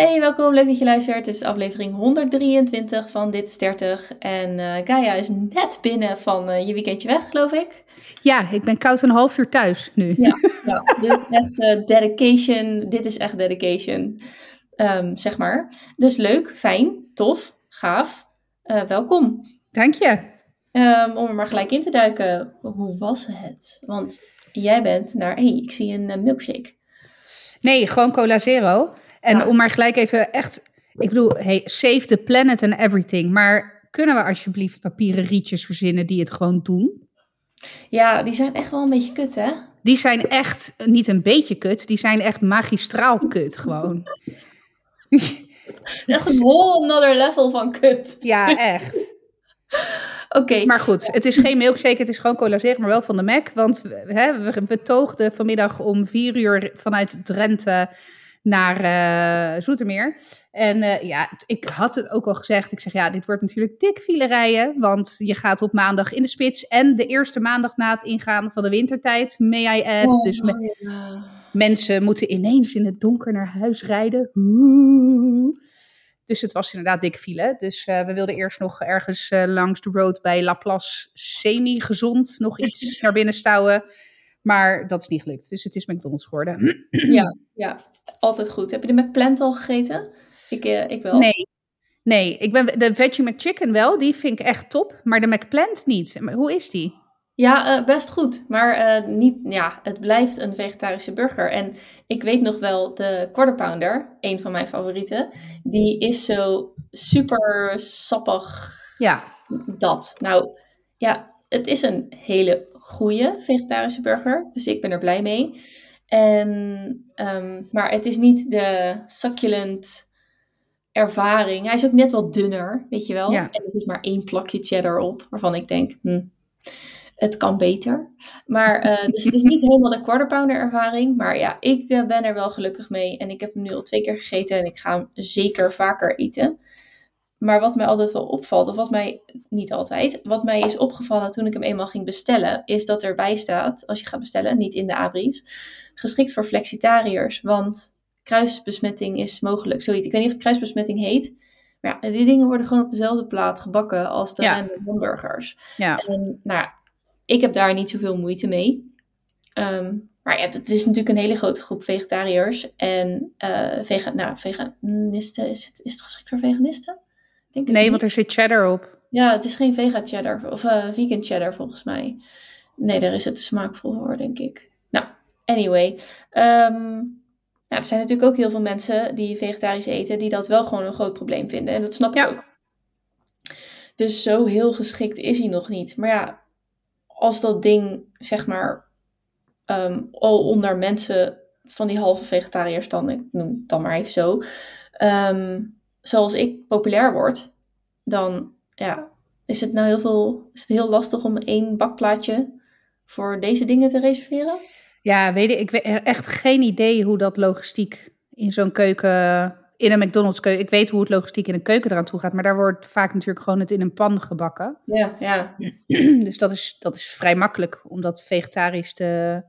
Hey, welkom. Leuk dat je luistert. Het is aflevering 123 van Dit is 30. En uh, Gaia is net binnen van uh, je weekendje weg, geloof ik. Ja, ik ben koud een half uur thuis nu. Ja, ja dus echt uh, dedication. Dit is echt dedication, um, zeg maar. Dus leuk, fijn, tof, gaaf. welkom. Dank je. Um, om er maar gelijk in te duiken. Hoe was het? Want jij bent naar... hey, ik zie een milkshake. Nee, gewoon cola zero. En om maar gelijk even echt, ik bedoel, hey, save the planet and everything. Maar kunnen we alsjeblieft papieren rietjes verzinnen die het gewoon doen? Ja, die zijn echt wel een beetje kut, hè? Die zijn echt niet een beetje kut, die zijn echt magistraal kut gewoon. echt een whole another level van kut. Ja, echt. Oké. Maar goed, het is geen milkshake, het is gewoon cola zero, maar wel van de Mac. Want hè, we betoogden vanmiddag om vier uur vanuit Drenthe naar uh, Zoetermeer. En uh, ja, ik had het ook al gezegd. Ik zeg ja, dit wordt natuurlijk dik file rijden. Want je gaat op maandag in de spits. En de eerste maandag na het ingaan van de wintertijd, may I add. Oh, dus me mensen moeten ineens in het donker naar huis rijden. Dus het was inderdaad dik file. Dus uh, we wilden eerst nog ergens langs de road bij Laplace semi-gezond nog iets naar binnen stouwen. Maar dat is niet gelukt. Dus het is McDonald's geworden. Ja, ja altijd goed. Heb je de McPlant al gegeten? Ik, uh, ik wel. Nee. Nee, ik ben de Veggie McChicken wel. Die vind ik echt top. Maar de McPlant niet. Hoe is die? Ja, uh, best goed. Maar uh, niet, ja, het blijft een vegetarische burger. En ik weet nog wel, de Quarter Pounder, een van mijn favorieten, die is zo super sappig. Ja. Dat. Nou, ja, het is een hele goede vegetarische burger. Dus ik ben er blij mee. En, um, maar het is niet de succulent ervaring. Hij is ook net wat dunner, weet je wel. Ja. En er is maar één plakje cheddar op, waarvan ik denk, hm, het kan beter. Maar, uh, dus het is niet helemaal de quarter pounder ervaring. Maar ja, ik uh, ben er wel gelukkig mee. En ik heb hem nu al twee keer gegeten en ik ga hem zeker vaker eten. Maar wat mij altijd wel opvalt, of wat mij niet altijd, wat mij is opgevallen toen ik hem eenmaal ging bestellen, is dat erbij staat, als je gaat bestellen, niet in de abris, geschikt voor flexitariërs. Want kruisbesmetting is mogelijk. Zoiets. Ik weet niet of het kruisbesmetting heet. Maar ja, die dingen worden gewoon op dezelfde plaat gebakken als de Ja. hamburgers. Ja. En nou ik heb daar niet zoveel moeite mee. Ehm, maar ja, het is natuurlijk een hele grote groep vegetariërs. En eh vega, nou, veganisten, is het, is het geschikt voor veganisten? Denk Nee, want er zit cheddar op. Ja, het is geen vega cheddar of eh, vegan cheddar volgens mij. Nee, daar is het te smaakvol voor, denk ik. Nou, anyway. Ehm, nou, er zijn natuurlijk ook heel veel mensen die vegetarisch eten, die dat wel gewoon een groot probleem vinden. En dat snap Ja. ik ook. Dus zo heel geschikt is hij nog niet. Maar ja, als dat ding, zeg maar, ehm, al onder mensen van die halve vegetariërs dan, ik noem het dan maar even zo, ehm, zoals ik populair word, dan ja, is het nou heel veel, is het heel lastig om één bakplaatje voor deze dingen te reserveren? Ja, weet ik weet echt geen idee hoe dat logistiek in zo'n keuken, in een McDonald's keuken. Ik weet hoe het logistiek in een keuken eraan toe gaat, maar daar wordt vaak natuurlijk gewoon het in een pan gebakken. Ja, ja. Dus dat is, dat is vrij makkelijk om dat vegetarisch te,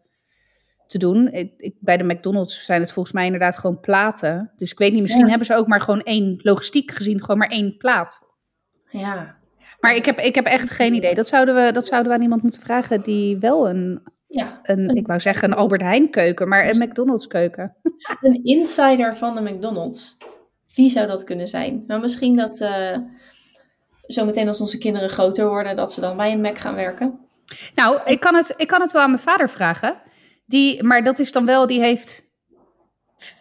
te doen. Ik, ik, bij de McDonald's zijn het volgens mij inderdaad gewoon platen. Dus ik weet niet, misschien Ja. hebben ze ook maar gewoon één, logistiek gezien, gewoon maar één plaat. Ja, Maar ik heb, ik heb echt geen idee. Dat zouden, we, dat zouden we aan iemand moeten vragen die wel een, ja. een ik wou zeggen een Albert Heijn keuken, maar een McDonald's keuken. Een insider van de McDonald's. Wie zou dat kunnen zijn? Nou, misschien dat eh, zometeen als onze kinderen groter worden, dat ze dan bij een Mac gaan werken. Nou, ik kan het, ik kan het wel aan mijn vader vragen. Die, maar dat is dan wel, die heeft,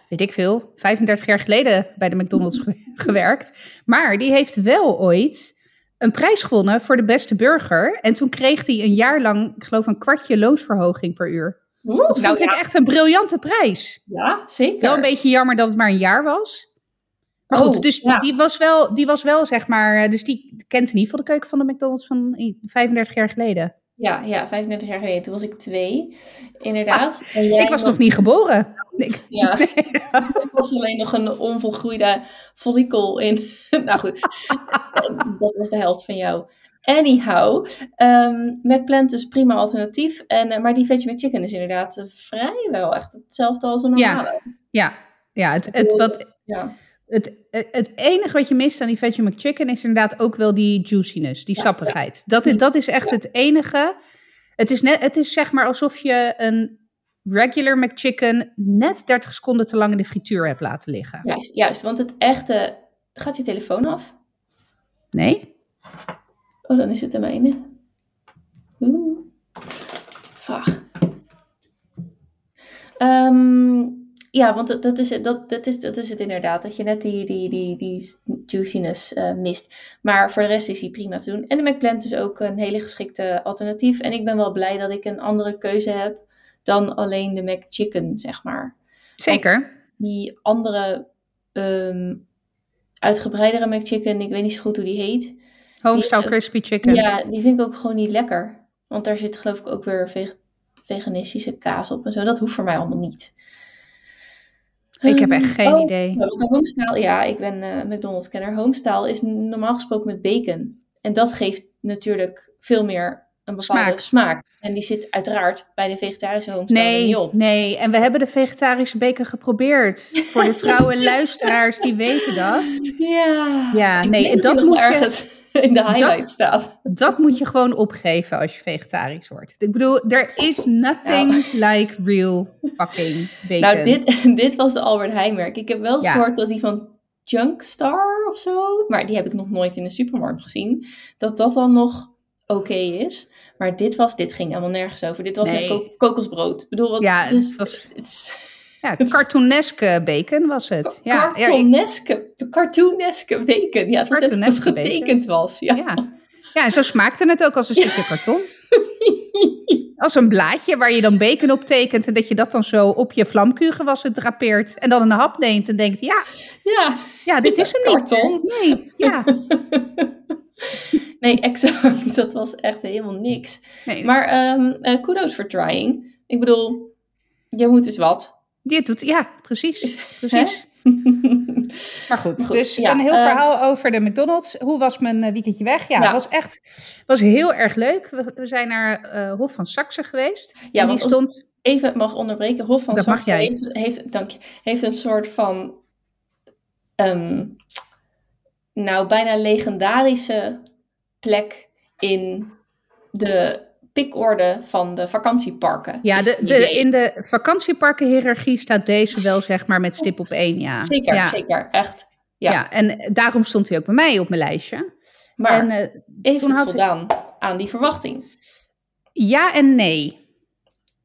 weet ik veel, 35 jaar geleden bij de McDonald's ge- gewerkt. Maar die heeft wel ooit een prijs gewonnen voor de beste burger. En toen kreeg hij een jaar lang, ik geloof, een kwartje loonsverhoging per uur. Dat vond Nou ik echt een briljante prijs. Ja, zeker. Wel een beetje jammer dat het maar een jaar was. Maar goed, Oh, dus ja. die, was wel, die was wel, zeg maar, dus die kent in ieder geval de keuken van de McDonald's van 35 jaar geleden. Ja, ja, 35 jaar geleden. Toen was ik twee, inderdaad. En jij Ah, Ik was nog niet geboren. Ik- Ja, ik was alleen nog een onvolgroeide follikel in. nou goed, dat was de helft van jou. Anyhow, um, McPlant is prima alternatief. En, eh, maar die Veggie McChicken is inderdaad eh, vrijwel echt hetzelfde als een Ja. normale. Ja, ja het, het, wat, Ja, Het, het enige wat je mist aan die Veggie McChicken is inderdaad ook wel die juiciness, die sappigheid. Dat, is, dat is echt het enige. Het is, net, het is zeg maar alsof je een regular McChicken net 30 seconden te lang in de frituur hebt laten liggen. Juist, juist want het echte... Gaat je telefoon af? Nee? Oh, dan is het de mijne. Oeh. Vaag. Ehm, ja, want dat, dat, is, het- dat, dat, is, dat is het inderdaad. Dat je net die, die, die, die juiciness eh, mist. Maar voor de rest is die prima te doen. En de McPlant is ook een hele geschikte alternatief. En ik ben wel blij dat ik een andere keuze heb dan alleen de McChicken, zeg maar. Zeker. Die andere ehm, uitgebreidere McChicken, ik weet niet zo goed hoe die heet. Homestyle crispy chicken. Ja, die vind ik ook gewoon niet lekker. Want daar zit geloof ik ook weer veg- veganistische kaas op en zo. Dat hoeft voor mij allemaal niet. Ik heb echt Ehm, geen oh, idee. Want de homestyle, ja, ik ben eh, McDonald's kenner. Homestyle is normaal gesproken met bacon. En dat geeft natuurlijk veel meer een bepaalde Smaak. smaak. En die zit uiteraard bij de vegetarische homestyle Nee, niet op. nee. En we hebben de vegetarische bacon geprobeerd. Voor de trouwe luisteraars, die weten dat. Ja, Ja, nee, dat moet nog je- ergens in de highlight staat. Dat moet je gewoon opgeven als je vegetarisch wordt. Ik bedoel, there is nothing like real fucking bacon. Nou, dit, dit was de Albert Heijn merk. Ik heb wel eens Ja. gehoord dat die van Junkstar of zo, maar die heb ik nog nooit in de supermarkt gezien, dat dat dan nog oké is. Maar dit was, dit ging helemaal nergens over. Dit was Nee. kokosbrood. Ik bedoel, wat, Ja, dus- het was- het Ja, cartooneske bacon was het. Ja, cartooneske, cartooneske bacon. Ja, het was net het getekend was. Ja. ja. ja, en zo smaakte het ook als een stukje karton. Als een blaadje waar je dan bacon op tekent en dat je dat dan zo op je vlamkugelwassen drapeert en dan een hap neemt en denkt, ja, ja. ja dit is niet. Karton. Nee, ja. Nee, exact. Dat was echt helemaal niks. Nee. Maar ehm eh, kudos for trying. Ik bedoel, je moet dus wat. Doet, ja, precies. precies. Maar goed, Goed, dus ja, een heel eh, verhaal over de McDonald's. Hoe was mijn eh, weekendje weg? Ja, Ja. het was echt was heel erg leuk. We, we zijn naar eh, Hof van Saxe geweest. Ja, en die stond... Even mag onderbreken. Hof van Saxe. Heeft, heeft, dank je, heeft een soort van, ehm, nou bijna legendarische plek in de pikorde van de vakantieparken. Ja, Is de, het in de vakantieparkenhierarchie staat deze wel zeg maar met stip op één, ja. Zeker, ja. zeker, echt. Ja. Ja. en daarom stond hij ook bij mij op mijn lijstje. Maar en, eh, heeft toen het voldaan aan die verwachting? ja en nee.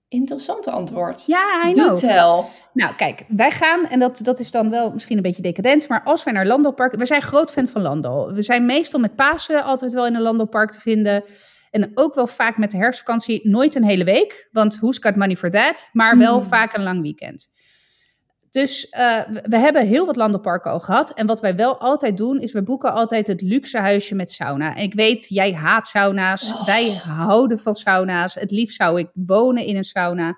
Interessante antwoord. Ja, I Do know. tell. Nou, kijk, wij gaan, en dat, dat is dan wel misschien een beetje decadent, maar als wij naar Landelpark, we zijn groot fan van Landal. We zijn meestal met Pasen altijd wel in een Landelpark te vinden. En ook wel vaak met de herfstvakantie, nooit een hele week, want who's got money for that? Maar wel Hmm. vaak een lang weekend. Dus eh, we- hebben heel wat landenparken al gehad. En wat wij wel altijd doen, is we boeken altijd het luxe huisje met sauna. En ik weet, jij haat sauna's. Oh. Wij houden van sauna's. Het liefst zou ik wonen in een sauna.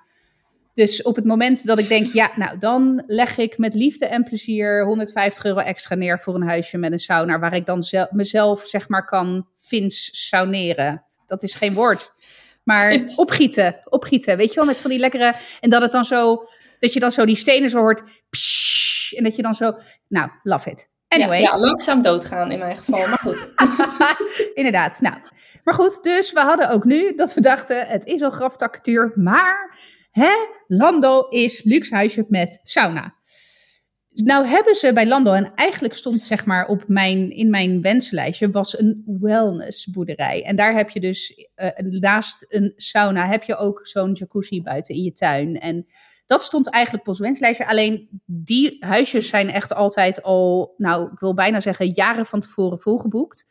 Dus op het moment dat ik denk, ja, nou dan leg ik met liefde en plezier 150 euro extra neer voor een huisje met een sauna. Waar ik dan zel- mezelf, zeg maar, kan fins sauneren. Dat is geen woord. Maar opgieten, opgieten. Weet je wel, met van die lekkere. En dat het dan zo, dat je dan zo die stenen zo hoort. pssst, en dat je dan zo, nou, love it. Anyway. Ja, ja, langzaam doodgaan in mijn geval, maar goed. Inderdaad. Nou, maar goed, dus we hadden ook nu dat we dachten, het is al graftakutuur, maar hè, Lando is luxe huisje met sauna. Nou hebben ze bij Lando, en eigenlijk stond zeg maar op mijn, in mijn wenslijstje, was een wellnessboerderij. En daar heb je dus eh, naast een sauna, heb je ook zo'n jacuzzi buiten in je tuin. En dat stond eigenlijk op ons wenslijstje. Alleen die huisjes zijn echt altijd al, nou ik wil bijna zeggen, jaren van tevoren volgeboekt.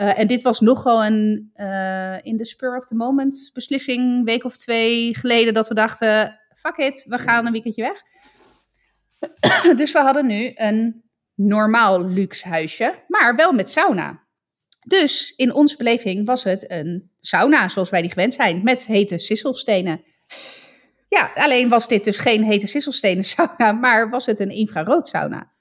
Uh, en dit was nogal een uh, in de spur of the moment beslissing, week of twee geleden, dat we dachten: fuck it, we gaan een weekendje weg. dus we hadden nu een normaal luxe huisje, maar wel met sauna. Dus in onze beleving was het een sauna, zoals wij die gewend zijn, met hete sisselstenen. Ja, alleen was dit dus geen hete sisselstenen sauna, maar was het een infrarood sauna.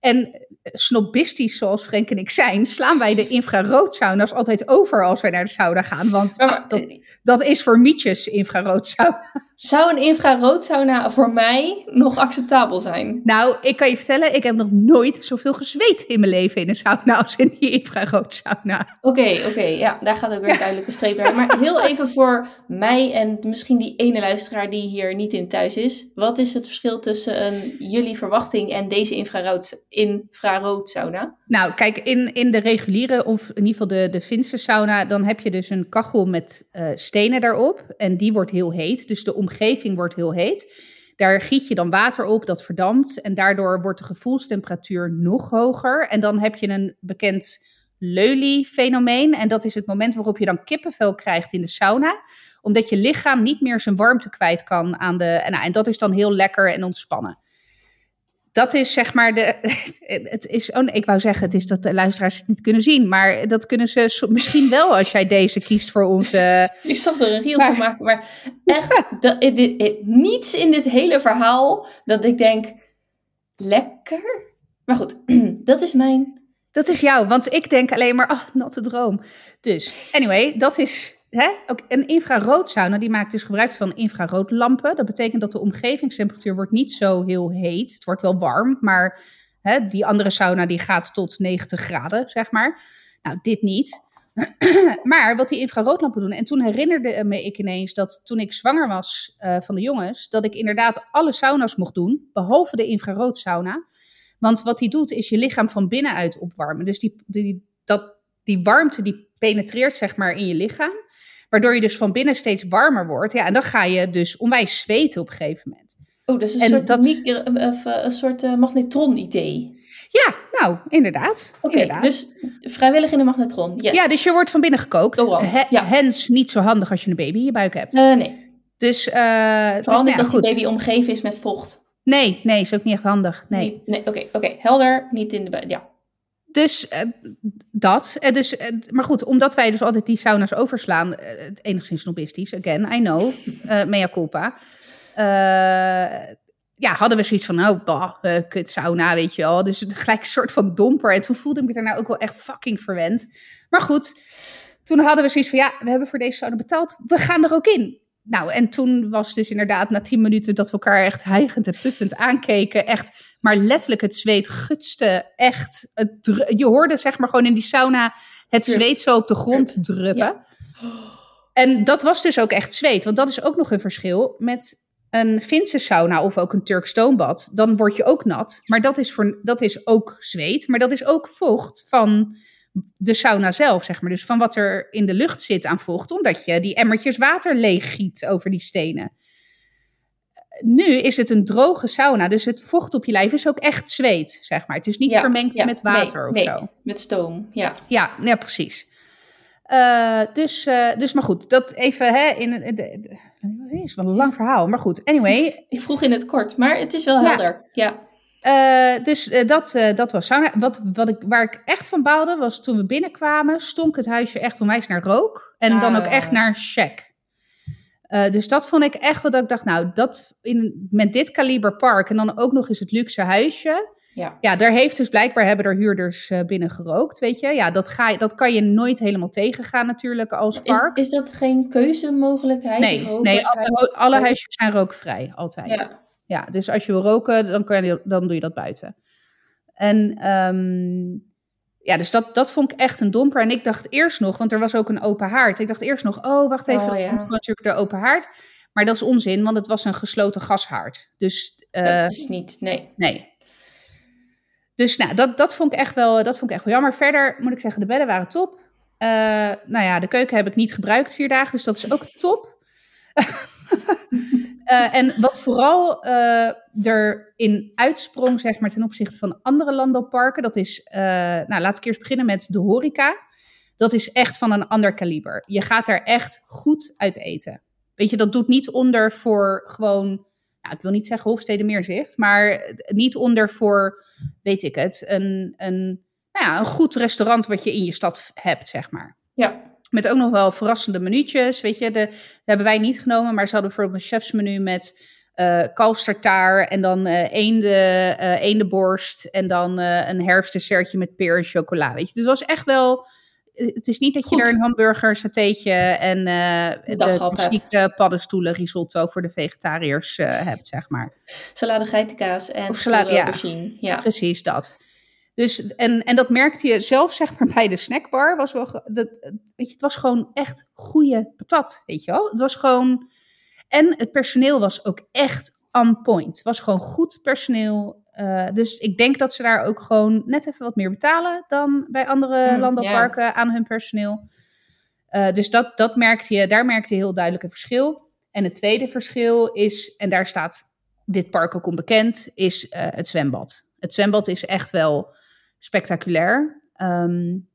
En snobistisch zoals Frank en ik zijn, slaan wij de infraroodsauna's altijd over als wij naar de sauna gaan. Want Maar- dat, dat is voor mietjes infraroodsauna. Zou een infraroodsauna voor mij nog acceptabel zijn? Nou, ik kan je vertellen, ik heb nog nooit zoveel gezweet in mijn leven in een sauna als in die infraroodsauna. Oké, oké, ja, daar gaat ook weer een duidelijke streep naar. Maar heel even voor mij en misschien die ene luisteraar die hier niet in thuis is. Wat is het verschil tussen een, jullie verwachting en deze infrarood, infraroodsauna? Nou, kijk, in, in de reguliere, of in ieder geval de, de Finse sauna, dan heb je dus een kachel met eh, stenen daarop. En die wordt heel heet, dus de omgeving wordt heel heet. Daar giet je dan water op, dat verdampt. En daardoor wordt de gevoelstemperatuur nog hoger. En dan heb je een bekend Leuly-fenomeen. En dat is het moment waarop je dan kippenvel krijgt in de sauna. Omdat je lichaam niet meer zijn warmte kwijt kan aan de... Nou, en dat is dan heel lekker en ontspannen dat is zeg maar de. Het is, oh nee, ik wou zeggen, het is dat de luisteraars het niet kunnen zien. Maar dat kunnen ze misschien wel als jij deze kiest voor onze. Ik zal er een reel Maar- van maken, maar echt, dat, dit, dit- niets in dit hele verhaal dat ik denk, lekker? Maar goed, dat is mijn... Dat is jou, want ik denk alleen maar, oh, natte droom. Dus, anyway, dat is. Hè, ook een infraroodsauna, die maakt dus gebruik van infraroodlampen. Dat betekent dat de omgevingstemperatuur wordt niet zo heel heet. Het wordt wel warm, maar hè, die andere sauna die gaat tot 90 graden, zeg maar. Nou, dit niet. maar wat die infraroodlampen doen. En toen herinnerde me ik ineens dat toen ik zwanger was eh, van de jongens, dat ik inderdaad alle sauna's mocht doen, behalve de infraroodsauna. Want wat die doet, is je lichaam van binnenuit opwarmen. Dus die, die, dat, die warmte die penetreert zeg maar in je lichaam. Waardoor je dus van binnen steeds warmer wordt. Ja, en dan ga je dus onwijs zweten op een gegeven moment. Oh, is een En soort, dat- micro- of, eh, een soort eh, magnetron-idee. Ja, nou, inderdaad. Oké, dus vrijwillig in de magnetron. Yes. Ja, dus je wordt van binnen gekookt. He- Ja. Hens niet zo handig als je een baby in je buik hebt. Eh, nee, Dus, eh dus, vooral nou niet als goed. die baby omgeven is met vocht. Nee, nee, is ook niet echt handig. Nee. Nee oké, oké, helder, niet in de buik. Ja. Dus eh, dat. Eh, dus, eh, maar goed, omdat wij dus altijd die sauna's overslaan, enigszins snobistisch, again, I know, mea culpa. Ja, hadden we zoiets van, nou, bah, kut sauna, weet je wel. Dus gelijk een soort van domper. En toen voelde ik me daarna ook wel echt fucking verwend. Maar goed, toen hadden we zoiets van, ja, we hebben voor deze sauna betaald. We gaan er ook in. Nou, en toen was dus inderdaad na tien minuten dat we elkaar echt hijgend en puffend aankeken. Echt, maar letterlijk het zweet gutste. Echt, het je hoorde zeg maar gewoon in die sauna het zweet zo op de grond druppen. En dat was dus ook echt zweet. Want dat is ook nog een verschil met een Finse sauna of ook een Turk stoombad. Dan word je ook nat. Maar dat is, voor, dat is ook zweet. Maar dat is ook vocht van de sauna zelf, zeg maar. Dus van wat er in de lucht zit aan vocht. Omdat je die emmertjes water leeggiet over die stenen. Nu is het een droge sauna. Dus het vocht op je lijf is ook echt zweet, zeg maar. Het is niet Ja, vermengd ja, met water nee, of nee, zo. met stoom, ja. Ja, ja precies. Eh, dus, eh, dus, maar goed, dat even hè, in een. de- de- Het is wel een lang verhaal, maar goed. Anyway, Ik vroeg in het kort, maar het is wel helder. Ja. eh, dus dat, dat was sauna. Wat, wat ik, waar ik echt van baalde, was toen we binnenkwamen, stonk het huisje echt onwijs naar rook. En dan ook Ah. echt naar check. Eh, dus dat vond ik echt wat ik dacht, nou, dat in, met dit kaliber park en dan ook nog eens het luxe huisje. Ja. Ja, daar heeft dus blijkbaar hebben er huurders eh, binnen gerookt, weet je. Ja, dat, ga je, dat kan je nooit helemaal tegengaan natuurlijk als Is, park. is dat geen keuzemogelijkheid? nee, nee alle, alle huisjes zijn rookvrij, altijd. Ja. Ja, dus als je wil roken, dan, kan je, dan doe je dat buiten. En ehm, ja, dus dat, dat vond ik echt een domper. En ik dacht eerst nog, want er was ook een open haard. Ik dacht eerst nog, oh, wacht even, Oh, ja. komt natuurlijk de open haard. Maar dat is onzin, want het was een gesloten gashaard. Dus eh, dat is niet, nee. nee. Dus nou, dat, dat, vond ik echt wel, dat vond ik echt wel jammer. Verder moet ik zeggen, de bedden waren top. Eh, nou ja, de keuken heb ik niet gebruikt vier dagen, dus dat is ook top. Eh, en wat vooral eh erin uitsprong, zeg maar, ten opzichte van andere landbouwparken, dat is, eh, nou, laat ik eerst beginnen met de horeca. Dat is echt van een ander kaliber. Je gaat daar echt goed uit eten. Weet je, dat doet niet onder voor gewoon, nou, ik wil niet zeggen Hofstede Meerzicht, maar niet onder voor, weet ik het, een, een, nou ja, een goed restaurant wat je in je stad hebt, zeg maar. Ja. Met ook nog wel verrassende minuutjes. Weet je, de, dat hebben wij niet genomen, maar ze hadden bijvoorbeeld een chefsmenu met uh, kalfstartaar en dan uh, eenden, uh, eendenborst en dan een herfstdessertje met peer en chocola. Weet je, dus het was echt wel. Het is niet dat je er een hamburger, satéetje en de klassieke paddenstoelen risotto voor de vegetariërs hebt, zeg maar. Salade geitenkaas en of salade, ja, ja, precies dat. Dus, en, en dat merkte je zelf, zeg maar, bij de snackbar. Was wel, dat, weet je, het was gewoon echt goede patat, weet je wel. Het was gewoon... En het personeel was ook echt on point. Het was gewoon goed personeel. Uh, dus ik denk dat ze daar ook gewoon net even wat meer betalen dan bij andere mm, landbouwparken aan hun personeel. Uh, dus dat, dat merkte je, daar merkte je heel duidelijk een verschil. En het tweede verschil is, en daar staat dit park ook onbekend, is uh, het zwembad. Het zwembad is echt wel spectaculair. Um,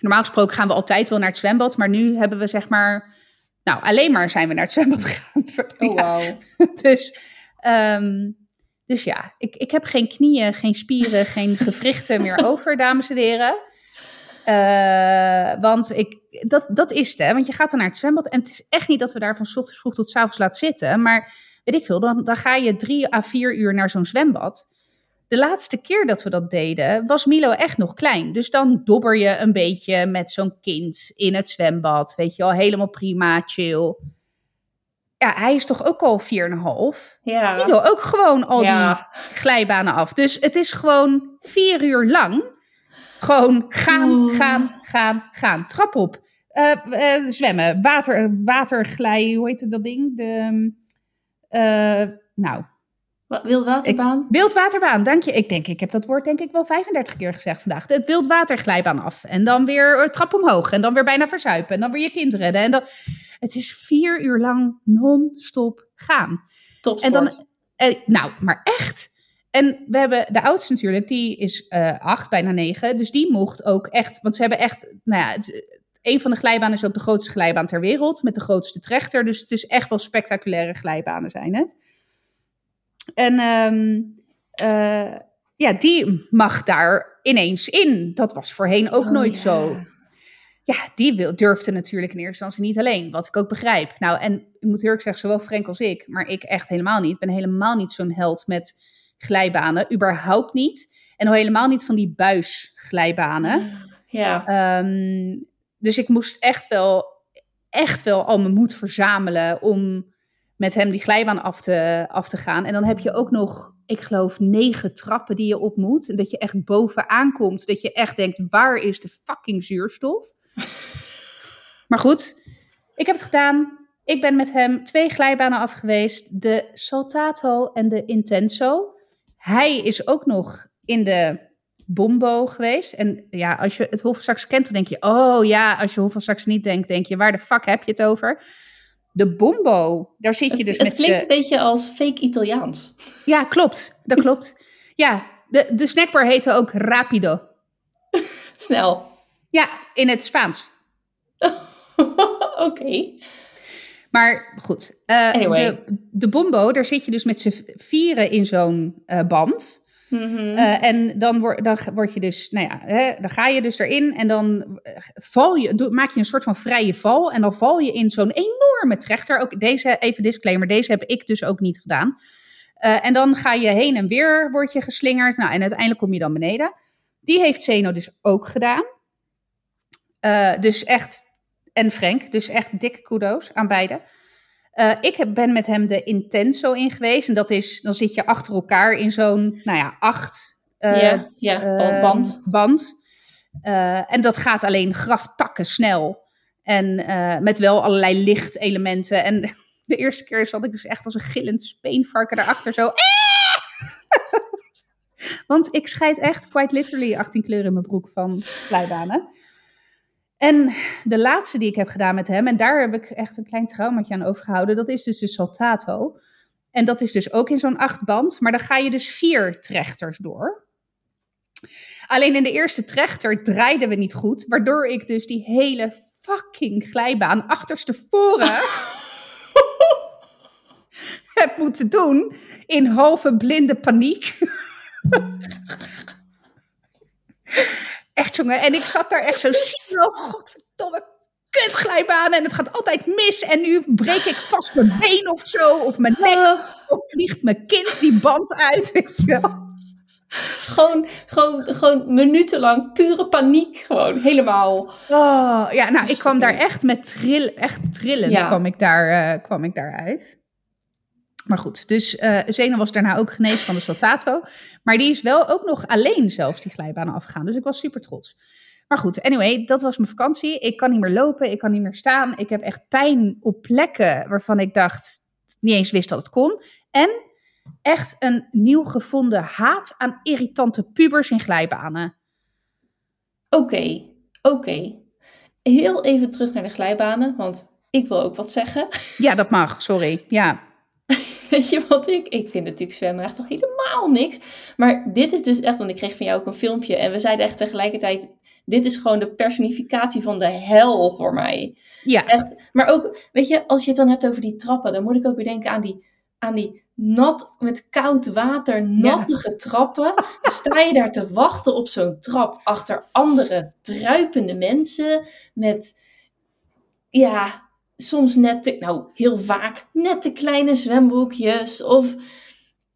normaal gesproken gaan we altijd wel naar het zwembad, maar nu hebben we zeg maar, nou alleen maar zijn we naar het zwembad gegaan. Oh, wow. dus, um, dus ja, ik, ik heb geen knieën, geen spieren, geen gewrichten meer over, dames en heren. Uh, want ik, dat, dat is het, hè? Want je gaat dan naar het zwembad en het is echt niet dat we daar van ochtends vroeg tot s avonds laten zitten. Maar weet ik veel, dan, dan ga je drie à vier uur naar zo'n zwembad de laatste keer dat we dat deden, was Milo echt nog klein. Dus dan dobber je een beetje met zo'n kind in het zwembad. Weet je wel, helemaal prima, chill. Ja, hij is toch ook al 4,5? Ja. Die wil ook gewoon al die glijbanen af. Dus het is gewoon vier uur lang. Gewoon gaan, gaan, gaan, gaan. Trap op. Uh, uh, zwemmen, water, waterglij, hoe heet dat ding? De, uh, nou, Wildwaterbaan? wildwaterbaan, dank je. Ik denk, ik heb dat woord denk ik wel 35 keer gezegd vandaag. Het wildwaterglijbaan af. En dan weer trap omhoog. En dan weer bijna verzuipen. En dan weer je kind redden. En dan... Het is vier uur lang non-stop gaan. Topsport. En dan, eh, nou, maar echt. En we hebben de oudste natuurlijk, die is uh, acht, bijna negen. Dus die mocht ook echt, want ze hebben echt, nou ja, het, een van de glijbanen is ook de grootste glijbaan ter wereld, met de grootste trechter. Dus het is echt wel spectaculaire glijbanen zijn het. En um, uh, ja, die mag daar ineens in. Dat was voorheen ook oh, nooit ja. zo. Ja, die wil, durfde natuurlijk in eerste instantie niet alleen, wat ik ook begrijp. Nou, en ik moet eerlijk zeggen, zowel Frank als ik, maar ik echt helemaal niet. Ik ben helemaal niet zo'n held met glijbanen, überhaupt niet. En al helemaal niet van die buisglijbanen. Ja. Um, dus ik moest echt wel, echt wel al mijn moed verzamelen om met hem die glijbaan af te, af te gaan. En dan heb je ook nog, ik geloof, negen trappen die je op moet. En dat je echt bovenaan komt. Dat je echt denkt, waar is de fucking zuurstof? maar goed, ik heb het gedaan. Ik ben met hem twee glijbanen af geweest. De Saltato en de Intenso. Hij is ook nog in de Bombo geweest. En ja, als je het Hoffelsax kent, dan denk je... Oh ja, als je Hoffelsax niet denkt, denk je... Waar de fuck heb je het over? De Bombo, daar zit je dus het, met Het klinkt een beetje als fake Italiaans. Ja, klopt. Dat klopt. ja, de, de snackbar heette ook Rapido. Snel. Ja, in het Spaans. Oké. Maar goed, uh, anyway. de, de Bombo, daar zit je dus met z'n vieren in zo'n uh, band. -hmm. uh, en dan, word, dan word je dus, nou ja, hè, dan ga je dus erin en dan val je, maak je een soort van vrije val. En dan val je in zo'n enorme trechter. Ook deze, even disclaimer, deze heb ik dus ook niet gedaan. Uh, en dan ga je heen en weer, word je geslingerd. Nou, en uiteindelijk kom je dan beneden. Die heeft Zeno dus ook gedaan. Dus echt, en Frank, dus echt dikke kudo's aan beide. Uh, ik heb, ben met hem de Intenso in geweest. En dat is, dan zit je achter elkaar in zo'n, nou ja, acht uh, ja, ja, uh, band. band. en dat gaat alleen graftakken snel. En met wel allerlei lichtelementen. En de eerste keer zat ik dus echt als een gillend speenvarken daarachter zo. Want ik scheid echt quite literally 18 kleuren in mijn broek van glijbanen. En de laatste die ik heb gedaan met hem, en daar heb ik echt een klein traumaatje aan overgehouden, dat is dus de Saltato. En dat is dus ook in zo'n achtband, maar dan ga je dus vier trechters door. Alleen in de eerste trechter draaiden we niet goed, waardoor ik dus die hele fucking glijbaan achterstevoren heb moeten doen in halve blinde paniek. Echt jongen, en ik zat daar echt zo, oh godverdomme, glijbanen en het gaat altijd mis. En nu breek ik vast mijn been of zo, of mijn nek, Oh, of vliegt mijn kind die band uit, weet je wel. gewoon, gewoon, gewoon minutenlang pure paniek. Gewoon helemaal. Oh, ja, nou, ik kwam daar echt met trill, echt trillend Ja. kwam, ik daar, eh, kwam ik daar uit. Maar goed, dus eh Zena was daarna ook genezen van de Saltato. Maar die is wel ook nog alleen zelfs die glijbanen afgegaan. Dus ik was super trots. Maar goed, anyway, dat was mijn vakantie. Ik kan niet meer lopen, ik kan niet meer staan. Ik heb echt pijn op plekken waarvan ik dacht, niet eens wist dat het kon. En echt een nieuw gevonden haat aan irritante pubers in glijbanen. Oké, oké. Heel even terug naar de glijbanen, want ik wil ook wat zeggen. Ja, dat mag, sorry. Ja, Weet je wat ik? Ik vind natuurlijk zwemmen echt nog helemaal niks. Maar dit is dus echt, want ik kreeg van jou ook een filmpje. En we zeiden echt tegelijkertijd, dit is gewoon de personificatie van de hel voor mij. ja. Echt. Maar ook, weet je, als je het dan hebt over die trappen, dan moet ik ook weer denken aan die, aan die nat, met koud water, nattige trappen. Dan sta je daar te wachten op zo'n trap achter andere druipende mensen met, ja, soms net te, nou, heel vaak net te kleine zwembroekjes of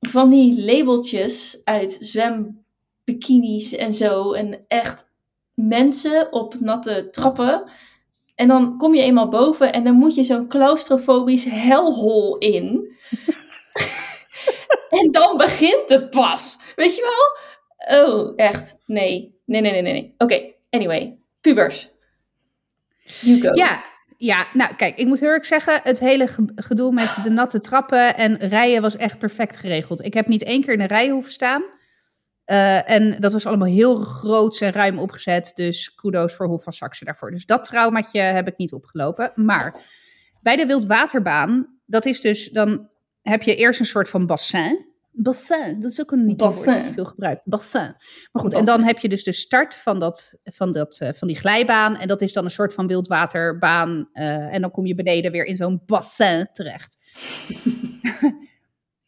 van die labeltjes uit zwembikinis en zo. En echt mensen op natte trappen. En dan kom je eenmaal boven en dan moet je zo'n claustrofobisch helhol in. en dan begint het pas. Weet je wel? Oh, echt. Nee. Nee, nee, nee, nee. Oké, anyway. Pubers. You go. Ja, ja, nou kijk, ik moet heel erg zeggen, het hele ge- gedoe met de natte trappen en rijden was echt perfect geregeld. Ik heb niet één keer in een rij hoeven staan. Eh, en dat was allemaal heel groot en ruim opgezet. Dus kudo's voor Hof van Saxe daarvoor. Dus dat traumaatje heb ik niet opgelopen. Maar bij de wildwaterbaan, dat is dus, dan heb je eerst een soort van bassin. Bassin, dat is ook een niet Bassin. veel gebruikt. Bassin. Maar goed, en dan heb je dus de start van, dat, van, dat, eh, van die glijbaan. En dat is dan een soort van wildwaterbaan. eh, en dan kom je beneden weer in zo'n bassin terecht.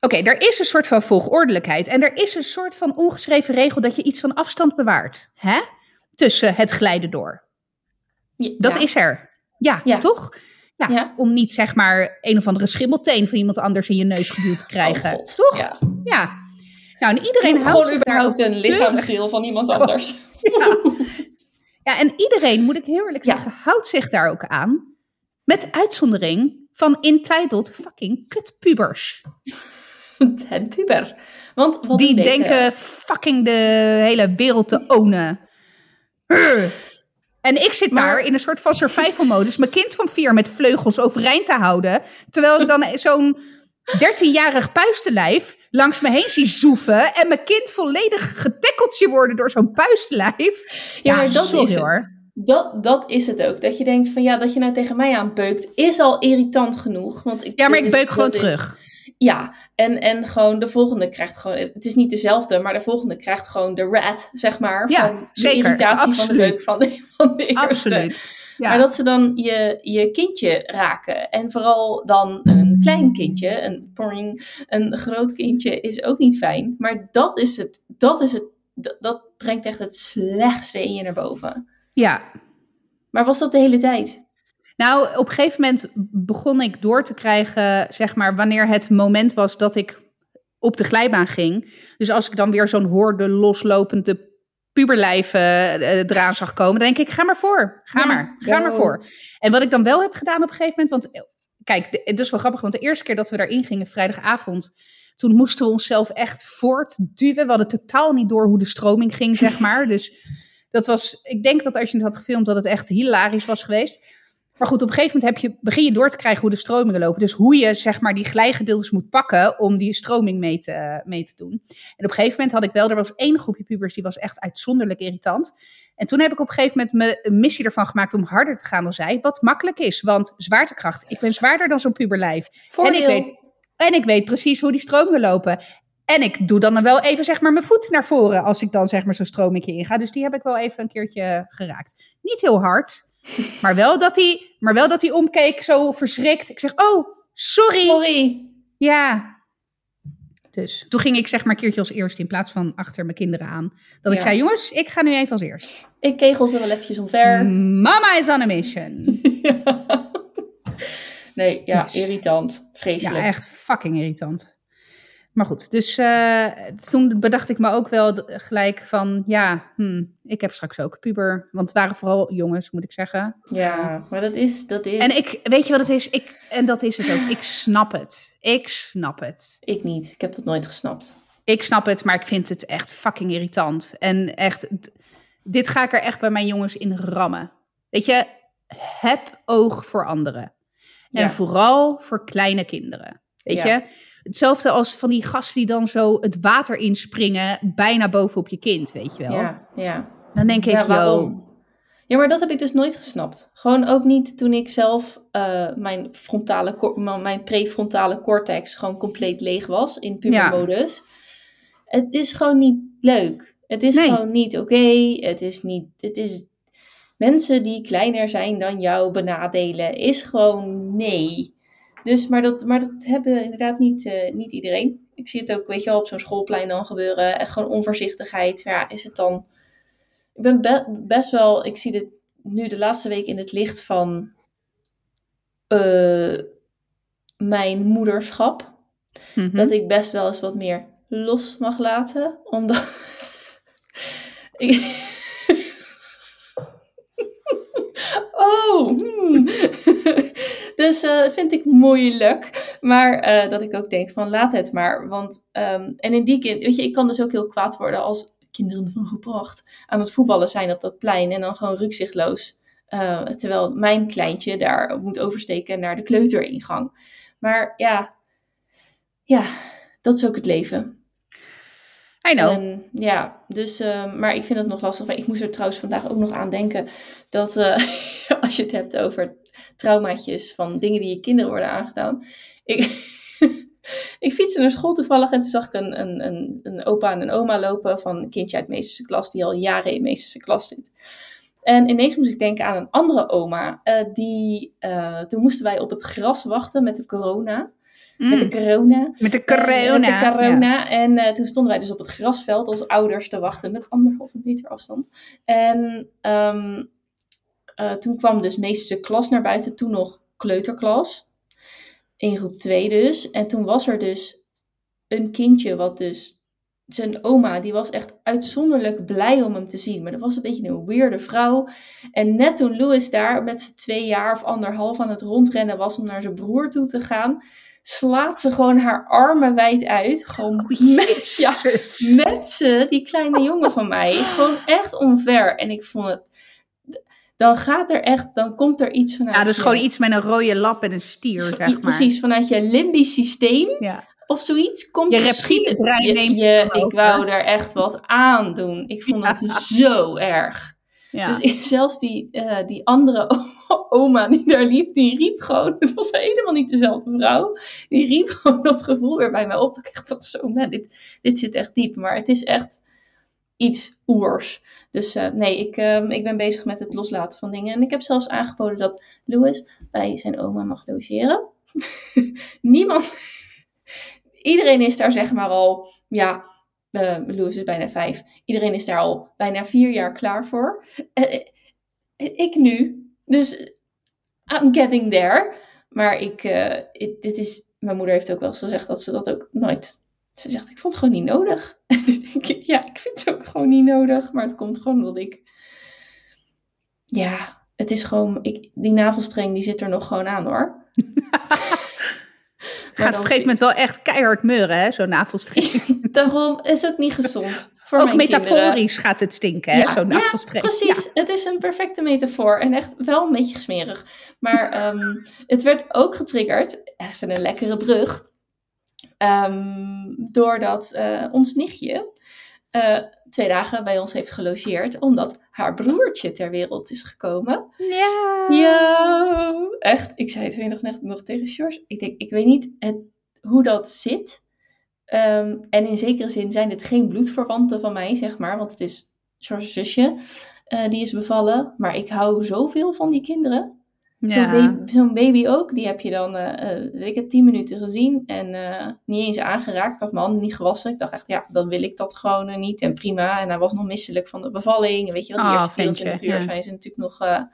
Oké, er is een soort van volgordelijkheid. En er is een soort van ongeschreven regel dat je iets van afstand bewaart. Hè? Tussen het glijden door. Ja, Dat ja. is er. Ja, Ja. toch? Ja, Ja. Om niet zeg maar een of andere schimmelteen van iemand anders in je neus geduwd te krijgen. Oh, God. toch? Ja. Ja. Nou, en iedereen houdt Gewoon zich daar überhaupt ook een lichaamsdeel van iemand Gewoon- anders. Ja. ja, en iedereen, moet ik heel eerlijk zeggen, houdt zich daar ook aan. Met uitzondering van entitled fucking kutpubers. Ten puber. Want wat Die denken fucking de hele wereld te ownen. Urgh. En ik zit Maar- daar in een soort van survival modus mijn kind van vier met vleugels overeind te houden. Terwijl ik dan zo'n 13-jarig puistenlijf langs me heen zie zoeven. En mijn kind volledig getackeld zie worden door zo'n puistenlijf. Ja, maar dat sorry is het. hoor. Dat, dat is het ook. Dat je denkt van ja, dat je nou tegen mij aanbeukt, is al irritant genoeg. Want ik, Ja, maar ik is- beuk gewoon is- terug. Ja, en, en gewoon de volgende krijgt gewoon, het is niet dezelfde, maar de volgende krijgt gewoon de rat, zeg maar. Ja, van de zeker, irritatie van de beuk van de, van de eerste. Absoluut. Ja. Maar dat ze dan je, je kindje raken. En vooral dan een klein kindje, een, poring, een groot kindje is ook niet fijn. Maar dat is het, dat is het, dat, dat brengt echt het slechtste in je naar boven. ja. Maar was dat de hele tijd? Nou, op een gegeven moment begon ik door te krijgen, zeg maar, wanneer het moment was dat ik op de glijbaan ging. Dus als ik dan weer zo'n hoorde loslopende puberlijven eh, eraan zag komen, dan denk ik, ga maar voor. Ga Ja, maar, ga go. maar voor. En wat ik dan wel heb gedaan op een gegeven moment, want kijk, het is wel grappig, want de eerste keer dat we daarin gingen, vrijdagavond, toen moesten we onszelf echt voortduwen. We hadden totaal niet door hoe de stroming ging, zeg maar. Dus dat was, ik denk dat als je het had gefilmd, dat het echt hilarisch was geweest. Maar goed, op een gegeven moment heb je, begin je door te krijgen hoe de stromingen lopen. Dus hoe je zeg maar die glijgedeeltes moet pakken om die stroming mee te, mee te doen. En op een gegeven moment had ik wel, er was één groepje pubers die was echt uitzonderlijk irritant. En toen heb ik op een gegeven moment me een missie ervan gemaakt om harder te gaan dan zij. Wat makkelijk is, want zwaartekracht. Ik ben zwaarder dan zo'n puberlijf. En ik, weet, en ik weet precies hoe die stromingen lopen. En ik doe dan wel even zeg maar mijn voet naar voren als ik dan zeg maar zo'n stromingje inga. Dus die heb ik wel even een keertje geraakt. Niet heel hard, maar wel dat hij, maar wel dat hij omkeek zo verschrikt. Ik zeg, oh, sorry. Sorry. Ja, Dus toen ging ik zeg maar een keertje als eerste in plaats van achter mijn kinderen aan. Dat ik zei, jongens, ik ga nu even als eerst. Ik kegel ze wel eventjes omver. Mama is on a mission. Nee, ja, Dus- irritant. Vreselijk. Ja, echt fucking irritant. Maar goed, dus eh, toen bedacht ik me ook wel gelijk van, ja, hm, ik heb straks ook puber. Want het waren vooral jongens, moet ik zeggen. Ja, maar dat is, dat is... En ik, weet je wat het is? Ik, en dat is het ook. Ik snap het. Ik snap het. Ik niet. Ik heb dat nooit gesnapt. Ik snap het, maar ik vind het echt fucking irritant. En echt, dit ga ik er echt bij mijn jongens in rammen. Weet je, heb oog voor anderen. En Ja. vooral voor kleine kinderen. Weet Ja. je? Hetzelfde als van die gasten die dan zo het water inspringen, bijna bovenop je kind, weet je wel. Ja, ja. Dan denk ik, waarom? Ja, maar dat heb ik dus nooit gesnapt. Gewoon ook niet toen ik zelf eh, mijn, frontale, mijn prefrontale cortex gewoon compleet leeg was in pubermodus. Het is gewoon niet leuk. Het is Nee. gewoon niet oké. Het is niet. Het is. Mensen die kleiner zijn dan jou benadelen, is gewoon nee. Dus, maar dat, maar dat hebben inderdaad niet, eh, niet iedereen. Ik zie het ook, weet je wel, op zo'n schoolplein dan gebeuren. Echt gewoon onvoorzichtigheid. Ja, is het dan ik ben be- best wel, ik zie dit nu de laatste week in het licht van eh, mijn moederschap. mhm. Dat ik best wel eens wat meer los mag laten. Omdat. ik... oh! hmm. Dus eh vind ik moeilijk. Maar eh, dat ik ook denk van laat het maar. Want, ehm, en in die kind, weet je, ik kan dus ook heel kwaad worden als kinderen van gebracht aan het voetballen zijn op dat plein. En dan gewoon rukzichtloos. eh, terwijl mijn kleintje daar moet oversteken naar de kleuteringang. Maar ja, ja, dat is ook het leven. I know. En, ja, dus, eh, maar ik vind het nog lastig. Maar ik moest er trouwens vandaag ook nog aan denken dat als je het hebt over traumaatjes van dingen die je kinderen worden aangedaan. Ik, ik fietste naar school toevallig en toen zag ik een, een, een, een opa en een oma lopen van een kindje uit meesterse klas die al jaren in meesterse klas zit. En ineens moest ik denken aan een andere oma. eh, die, eh, toen moesten wij op het gras wachten met de corona. Met de Mm, corona. Met de En, corona. eh, met de ja. corona. En eh, toen stonden wij dus op het grasveld als ouders te wachten met anderhalve meter afstand. En ehm, eh, toen kwam dus meestal klas naar buiten, toen nog kleuterklas. In groep 2 dus. En toen was er dus een kindje wat dus... Zijn oma, die was echt uitzonderlijk blij om hem te zien. Maar dat was een beetje een weirde vrouw. En net toen Louis daar met zijn twee jaar of anderhalf aan het rondrennen was om naar zijn broer toe te gaan, slaat ze gewoon haar armen wijd uit. Gewoon met, ja, met ze, die kleine jongen van mij. Gewoon echt omver. En ik vond het. Dan gaat er echt, dan komt er iets vanuit. Ja, dat is je- gewoon iets met een rode lap en een stier, zeg maar. Precies, vanuit je limbisch systeem Ja. of zoiets komt Je er brein je, neemt je, je Ik wou er echt wat aan doen. Ik vond Ja. het zo erg. Ja. Dus ik- zelfs die, eh, die andere oma die daar liep, die riep gewoon, het was helemaal niet dezelfde vrouw, die riep gewoon dat gevoel weer bij mij op. Dat ik echt dacht, zo man, dit, dit zit echt diep. Maar het is echt iets oers. Dus eh, nee, ik, ehm, ik ben bezig met het loslaten van dingen. En ik heb zelfs aangeboden dat Louis bij zijn oma mag logeren. Niemand, iedereen is daar zeg maar al, ja, eh Louis is bijna vijf. Iedereen is daar al bijna vier jaar klaar voor. Eh, ik nu. Dus I'm getting there. Maar ik, ik- dit is, mijn moeder heeft ook wel eens gezegd dat ze dat ook nooit. Ze zegt, ik vond het gewoon niet nodig. En nu denk ik, ja, ik vind het ook gewoon niet nodig. Maar het komt gewoon omdat ik. Ja, het is gewoon. Ik, die navelstreng die zit er nog gewoon aan hoor. Gaat op een gegeven moment wel echt keihard meuren, hè, zo'n navelstreng. Daarom is het niet gezond. Voor Ook mijn kinderen. metaforisch gaat het stinken, hè, Ja, zo'n ja, navelstreng. Precies, het is een perfecte metafoor en echt wel een beetje smerig. Maar ehm, het werd ook getriggerd, even een lekkere brug, ehm, doordat eh, ons nichtje eh, twee dagen bij ons heeft gelogeerd, omdat haar broertje ter wereld is gekomen. Ja. Ja, echt. Ik zei het weer nog, net, nog tegen George. Ik denk, ik weet niet het, hoe dat zit. Ehm, en in zekere zin zijn dit geen bloedverwanten van mij, zeg maar. Want het is George's zusje. eh, die is bevallen. Maar ik hou zoveel van die kinderen. Zo'n Ja. baby, zo'n baby ook, die heb je dan, eh, eh, weet ik het, tien minuten gezien en eh, niet eens aangeraakt. Ik had mijn handen niet gewassen. Ik dacht echt, ja, dan wil ik dat gewoon niet en prima. En hij was nog misselijk van de bevalling. Weet je wel, de Oh, eerste 24 ventje, uur zijn ze natuurlijk nog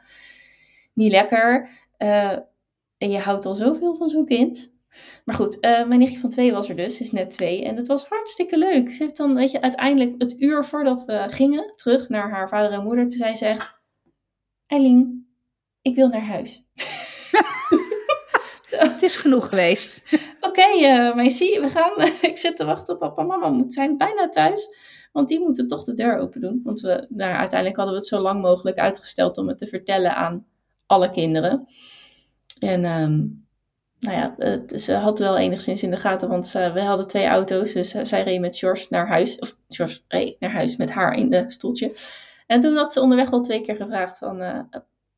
niet lekker. En je houdt al zoveel van zo'n kind. Maar goed, mijn nichtje van twee was er dus, is net twee. En het was hartstikke leuk. Ze heeft dan, weet je, uiteindelijk het uur voordat we gingen, terug naar haar vader en moeder, toen zei ze echt, Eileen, ik wil naar huis. Het is genoeg geweest. Oké, eh meisje, we gaan. ik zit te wachten op papa en mama. Moet zijn bijna thuis. Want die moeten toch de deur open doen. Want we, nou, uiteindelijk hadden we het zo lang mogelijk uitgesteld om het te vertellen aan alle kinderen. En ehm, nou ja, het, ze had wel enigszins in de gaten, want ze, we hadden twee auto's. Dus eh, zij reed met George naar huis. Of George reed naar huis met haar in de stoeltje. En toen had ze onderweg wel twee keer gevraagd van, eh,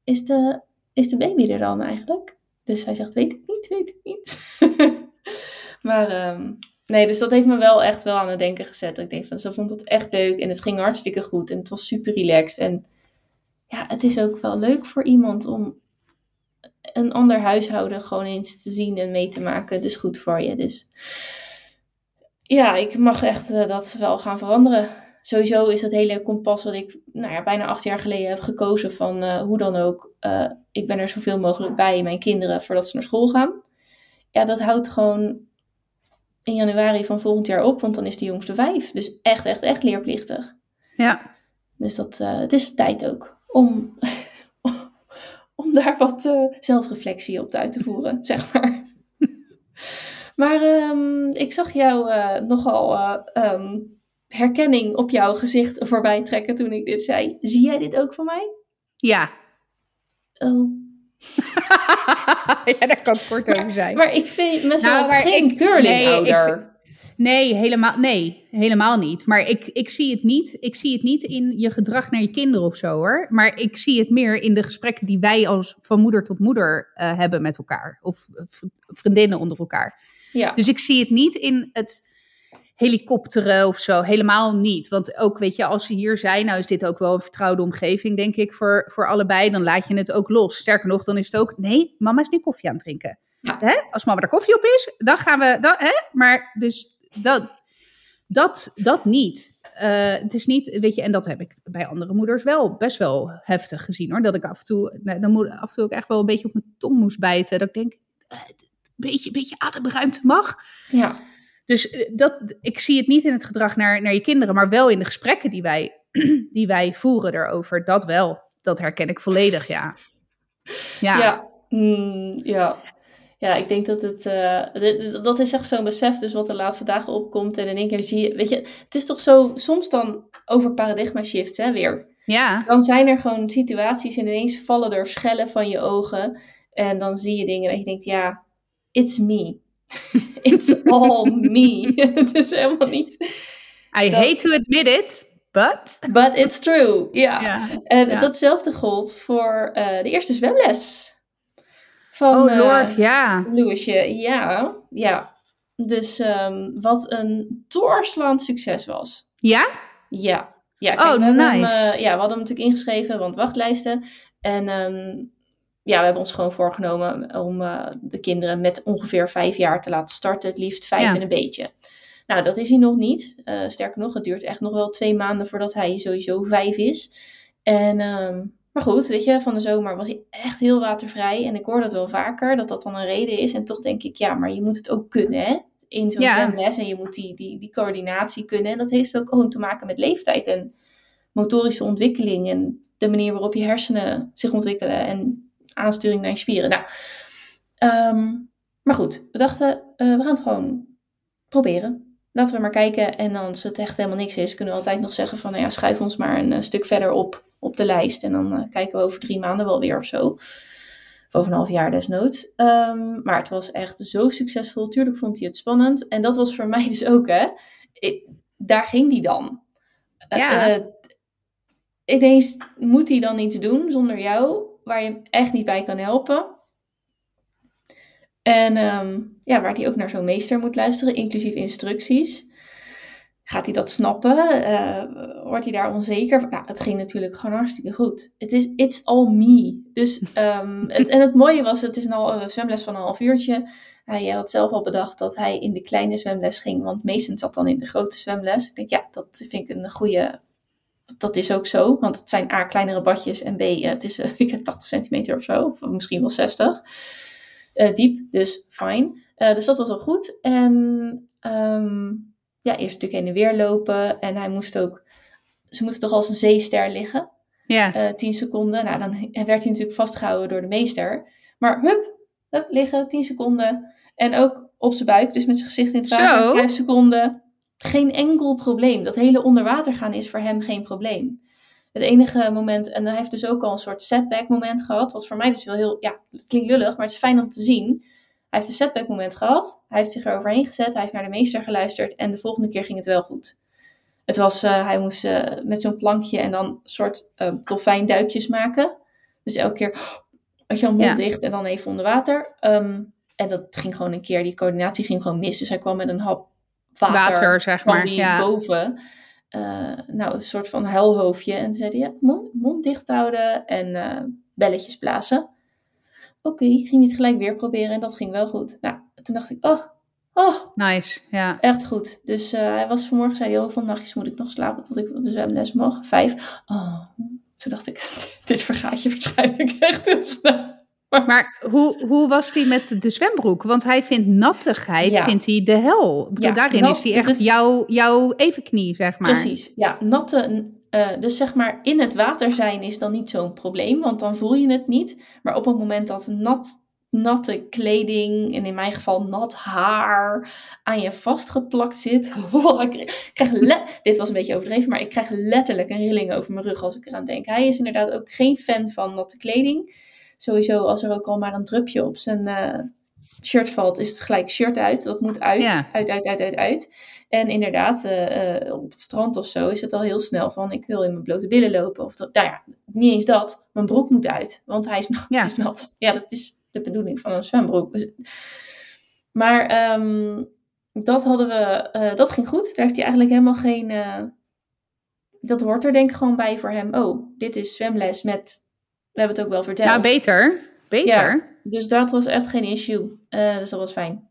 is, de, is de baby er dan eigenlijk? Dus hij zegt, weet ik niet, weet ik niet. maar ehm, nee, dus dat heeft me wel echt wel aan het denken gezet. Ik denk van, ze vond het echt leuk en het ging hartstikke goed. En het was super relaxed. En ja, het is ook wel leuk voor iemand om een ander huishouden gewoon eens te zien en mee te maken. Is goed voor je. Dus ja, ik mag echt eh, dat wel gaan veranderen. Sowieso is dat hele kompas wat ik nou ja, bijna acht jaar geleden heb gekozen van eh, hoe dan ook. eh, ik ben er zoveel mogelijk bij mijn kinderen voordat ze naar school gaan. Ja, dat houdt gewoon in januari van volgend jaar op, want dan is de jongste vijf. Dus echt, echt, echt leerplichtig. Ja. Dus dat, eh, het is tijd ook om, om daar wat zelfreflectie op uit te voeren, zeg maar. maar ehm, ik zag jou nogal eh, ehm, herkenning op jouw gezicht voorbij trekken toen ik dit zei. Zie jij dit ook van mij? Ja. Oh. ja, daar kan ik kort over zijn. Maar ik vind mezelf Nou, geen ik- curling nee, ik ouder. Nee, helemaal, nee, helemaal niet. Maar ik, ik, zie het niet, ik zie het niet in je gedrag naar je kinderen of zo hoor. Maar ik zie het meer in de gesprekken die wij als van moeder tot moeder eh, hebben met elkaar. Of vriendinnen onder elkaar. Ja. Dus ik zie het niet in het helikopteren of zo. Helemaal niet. Want ook, weet je, als ze hier zijn, nou is dit ook wel een vertrouwde omgeving, denk ik, voor, voor allebei. Dan laat je het ook los. Sterker nog, dan is het ook, nee, mama is nu koffie aan het drinken. Ja. Hè? Als mama er koffie op is, dan gaan we, dan, hè? Maar dus dat, dat, dat niet. Eh, het is niet, weet je, en dat heb ik bij andere moeders wel best wel heftig gezien hoor. Dat ik af en toe, nou, dan moet af en toe ook echt wel een beetje op mijn tong moest bijten. Dat ik denk, eh, een beetje, beetje ademruimte mag. ja. Dus eh, dat, ik zie het niet in het gedrag naar, naar je kinderen, maar wel in de gesprekken die wij, die wij voeren erover. Dat wel. Dat herken ik volledig, ja. Ja, Ja. Mm, ja. Ja, ik denk dat het. eh, dat is echt zo'n besef, dus wat de laatste dagen opkomt. En in één keer zie je. Weet je, het is toch zo. Soms dan over paradigma shifts, hè, weer. ja. Dan zijn er gewoon situaties en ineens vallen er schellen van je ogen. En dan zie je dingen dat je denkt, ja, it's me. it's all me. het is helemaal niet. I Dat- hate to admit it, but... But it's true. Ja. En datzelfde gold voor eh, de eerste zwemles. Van, Oh eh, lord, ja. Louisje, ja, ja. Dus ehm, wat een doorslaand succes was. Ja? Ja. ja Oh, we hebben hem, nice. eh, ja, we hadden hem natuurlijk ingeschreven, want wachtlijsten. En ehm, ja, we hebben ons gewoon voorgenomen om eh, de kinderen met ongeveer vijf jaar te laten starten. Het liefst vijf Ja. en een beetje. Nou, dat is hij nog niet. Eh, sterker nog, het duurt echt nog wel twee maanden voordat hij sowieso vijf is. En, ehm, maar goed, weet je, van de zomer was hij echt heel watervrij. En ik hoor dat wel vaker, dat dat dan een reden is. En toch denk ik, ja, maar je moet het ook kunnen, hè? In zo'n Ja. zwemles. En je moet die, die, die coördinatie kunnen. En dat heeft ook gewoon te maken met leeftijd en motorische ontwikkeling. En de manier waarop je hersenen zich ontwikkelen. En aansturing naar je spieren. Nou, ehm, maar goed, we dachten, eh, we gaan het gewoon proberen. Laten we maar kijken. En als het echt helemaal niks is, kunnen we altijd nog zeggen van, nou ja, schuif ons maar een eh, stuk verder op op de lijst. En dan eh, kijken we over drie maanden wel weer of zo. Of over een half jaar desnoods. Ehm, maar het was echt zo succesvol. Tuurlijk vond hij het spannend. En dat was voor mij dus ook, hè. Ik- daar ging die dan. Ja. eh, ineens moet hij dan iets doen zonder jou, waar je hem echt niet bij kan helpen. En ehm, ja, waar hij ook naar zo'n meester moet luisteren, inclusief instructies. Gaat hij dat snappen? Uh, wordt hij daar onzeker? Nou, het ging natuurlijk gewoon hartstikke goed. Het is it's all me. Dus, um, en het mooie was, het is een, een zwemles van een half uurtje. Hij had zelf al bedacht dat hij in de kleine zwemles ging, want Mason zat dan in de grote zwemles. Ik denk, ja, dat vind ik een goede. Dat is ook zo, want het zijn A, kleinere badjes en B, het is uh, ik 80 centimeter of zo, of misschien wel 60 uh, diep, dus fijn. Uh, dus dat was al goed. En um, ja, eerst natuurlijk heen en weer lopen. En hij moest ook, ze moeten toch als een zeester liggen. Ja. Uh, 10 seconden. Nou, dan werd hij natuurlijk vastgehouden door de meester. Maar hup, hup, liggen, 10 seconden. En ook op zijn buik, dus met zijn gezicht in het water, 5 seconden. Geen enkel probleem. Dat hele onder water gaan is voor hem geen probleem. Het enige moment, en hij heeft dus ook al een soort setback moment gehad, wat voor mij dus wel heel, ja, het klinkt lullig, maar het is fijn om te zien. Hij heeft een setback moment gehad. Hij heeft zich er overheen gezet. Hij heeft naar de meester geluisterd. En de volgende keer ging het wel goed. Het was, uh, hij moest uh, met zo'n plankje en dan een soort uh, dolfijnduikjes maken. Dus elke keer, had je al mond ja. dicht en dan even onder water. Um, en dat ging gewoon een keer, die coördinatie ging gewoon mis. Dus hij kwam met een hap water, water zeg maar. die ja. boven. nou, een soort van huilhoofdje. En toen zei hij, ja, mond, mond dicht houden en belletjes blazen oké, okay, ging niet gelijk weer proberen en dat ging wel goed. Nou, toen dacht ik, oh, oh. Nice, ja. Echt goed. Dus uh, hij was vanmorgen, zei hij, hoeveel nachtjes moet ik nog slapen tot ik op de zwemles mag? Vijf. Oh, toen dacht ik, dit vergaat je waarschijnlijk echt heel snel. Maar, hoe, hoe was hij met de zwembroek? Want hij vindt nattigheid, ja. vindt hij de hel. Ja, daarin nat, is hij echt jouw, jouw evenknie, zeg maar. Precies, ja. Natte, uh, dus zeg maar in het water zijn is dan niet zo'n probleem, want dan voel je het niet. Maar op het moment dat nat, natte kleding, en in mijn geval nat haar, aan je vastgeplakt zit. Oh, ik krijg dit was een beetje overdreven, maar ik krijg letterlijk een rilling over mijn rug als ik eraan denk. Hij is inderdaad ook geen fan van natte kleding. Sowieso als er ook al maar een drupje op zijn uh, shirt valt, is het gelijk shirt uit. Dat moet uit, ja. uit, uit, uit, uit, uit. En inderdaad, uh, uh, op het strand of zo is het al heel snel van ik wil in mijn blote billen lopen. Of dat, nou ja, niet eens dat. Mijn broek moet uit, want hij is, ja. hij is nat. Ja, dat is de bedoeling van een zwembroek. Dus, maar um, dat hadden we, uh, dat ging goed. Daar heeft hij eigenlijk helemaal geen. dat hoort er denk ik gewoon bij voor hem. Oh, dit is zwemles met. We hebben het ook wel verteld. Ja, beter. Beter. Ja, dus dat was echt geen issue. dus dat was fijn.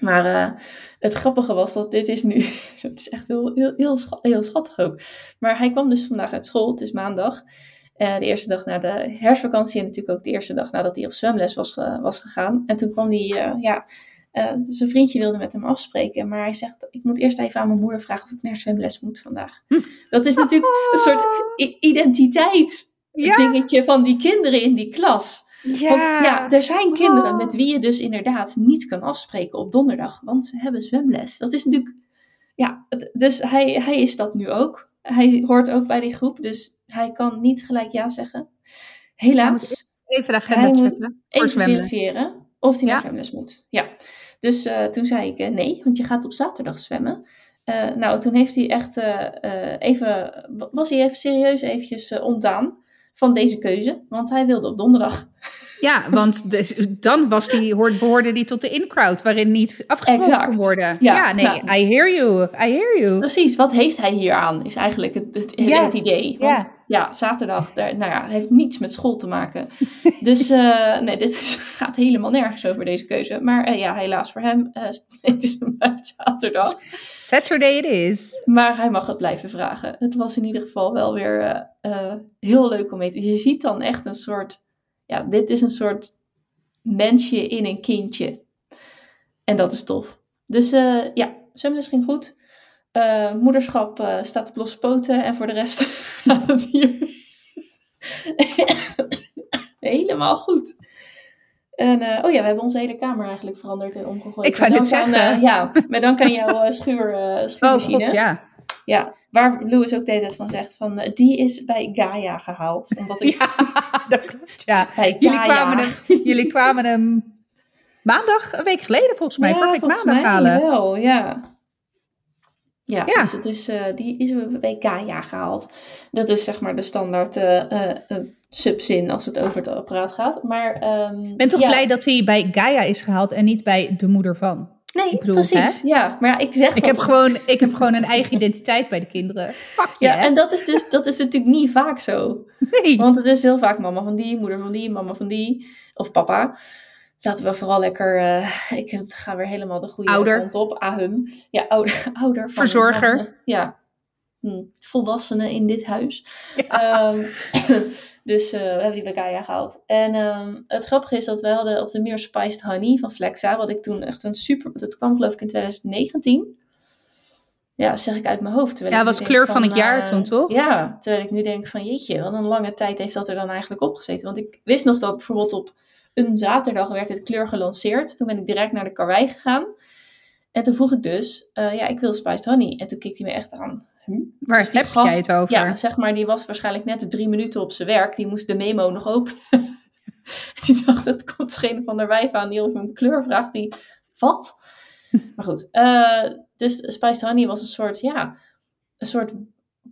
Maar uh, het grappige was dat dit is nu, het is echt heel, heel, heel, schat, heel schattig ook. Maar hij kwam dus vandaag uit school, het is maandag. Uh, de eerste dag na de herfstvakantie en natuurlijk ook de eerste dag nadat hij op zwemles was, was gegaan. En toen kwam hij, ja, zijn vriendje wilde met hem afspreken. Maar hij zegt, ik moet eerst even aan mijn moeder vragen of ik naar zwemles moet vandaag. Hm. Dat is natuurlijk een soort identiteit ja. dingetje van die kinderen in die klas. Ja. Want ja, er zijn kinderen met wie je dus inderdaad niet kan afspreken op donderdag, want ze hebben zwemles. Dat is natuurlijk, ja, dus hij, hij is dat nu ook. Hij hoort ook bij die groep, dus hij kan niet gelijk ja zeggen. Helaas. Even de agenda checken. Even verifiëren of hij naar zwemles moet. Ja. Dus uh, toen zei ik uh, nee, want je gaat op zaterdag zwemmen. Uh, nou, toen heeft hij echt even, was hij even serieus eventjes ontdaan van deze keuze, want hij wilde op donderdag. Ja, want dus, dan was die, behoorde die tot de in-crowd, waarin niet afgesproken kon worden. Ja, ja nee, nou, I hear you, I hear you. Precies, wat heeft hij hier aan, is eigenlijk het, het, Ja. het idee. Want Ja. Ja, zaterdag, daar, nou ja, heeft niets met school te maken. Dus eh, nee, dit is- gaat helemaal nergens over deze keuze. Maar eh, ja, helaas voor hem, eh, het is hem uit zaterdag. Saturday it is. Maar hij mag het blijven vragen. Het was in ieder geval wel weer heel leuk om mee te Je ziet dan echt een soort... Ja, dit is een soort mensje in een kindje. En dat is tof. Dus ja, zwemles ging goed. Eh, moederschap eh, staat op losse poten. En voor de rest gaat het hier helemaal goed. En, eh, oh ja, we hebben onze hele kamer eigenlijk veranderd en omgegooid. Ik wou aan, zeggen. ja, met dank aan jouw schuur, Oh schuurmachine. god, ja. Ja, waar Louis ook de hele tijd van zegt van die is bij Gaia gehaald. Omdat ik Ja, dat klopt, ja. bij Jullie Gaia... kwamen, hem, jullie kwamen hem maandag, een week geleden volgens mij, ja, vorige week maandag mij halen. wel, ja. Ja, Ja. dus het is, eh, die is bij Gaia gehaald. Dat is zeg maar de standaard eh, subzin als het over het apparaat gaat. Maar, ehm, Ik ben toch ja, blij dat hij bij Gaia is gehaald en niet bij de moeder van. Nee, Ik bedoel, precies. Ja, maar ja, ik zeg Ik heb, gewoon, ik heb gewoon een eigen identiteit bij de kinderen. Fuck je, Ja, en dat is dus dat is natuurlijk niet vaak zo. Nee. Want het is heel vaak mama van die, moeder van die, mama van die. Of papa. Laten we vooral lekker... eh, ik ga weer helemaal de goede Ouder. kant op. Ahum. Ja, ouder. ouder van Verzorger. mannen. Ja. Hm, volwassenen in dit huis. Ehm, dus eh, we hebben die bij Gaia gehaald. En ehm, het grappige is dat we hadden op de muur Spiced Honey van Flexa. Wat ik toen echt een super... Dat kwam geloof ik in 2019. Ja, dat zeg ik uit mijn hoofd. Ja, was kleur van het jaar eh, toen, toch? Ja, terwijl ik nu denk van jeetje, wat een lange tijd heeft dat er dan eigenlijk opgezeten. Want ik wist nog dat bijvoorbeeld op een zaterdag werd het kleur gelanceerd. Toen ben ik direct naar de karwei gegaan. En toen vroeg ik dus, eh, ja, ik wil spiced honey. En toen keek hij me echt aan. Hm? Waar Dus die jij het over? Ja, zeg maar, die was waarschijnlijk net drie minuten op zijn werk. Die moest de memo nog openen. die dacht, het komt geen van der wijf aan die over een kleur vraagt. Die, wat? maar goed, eh, dus spiced honey was een soort, ja, een soort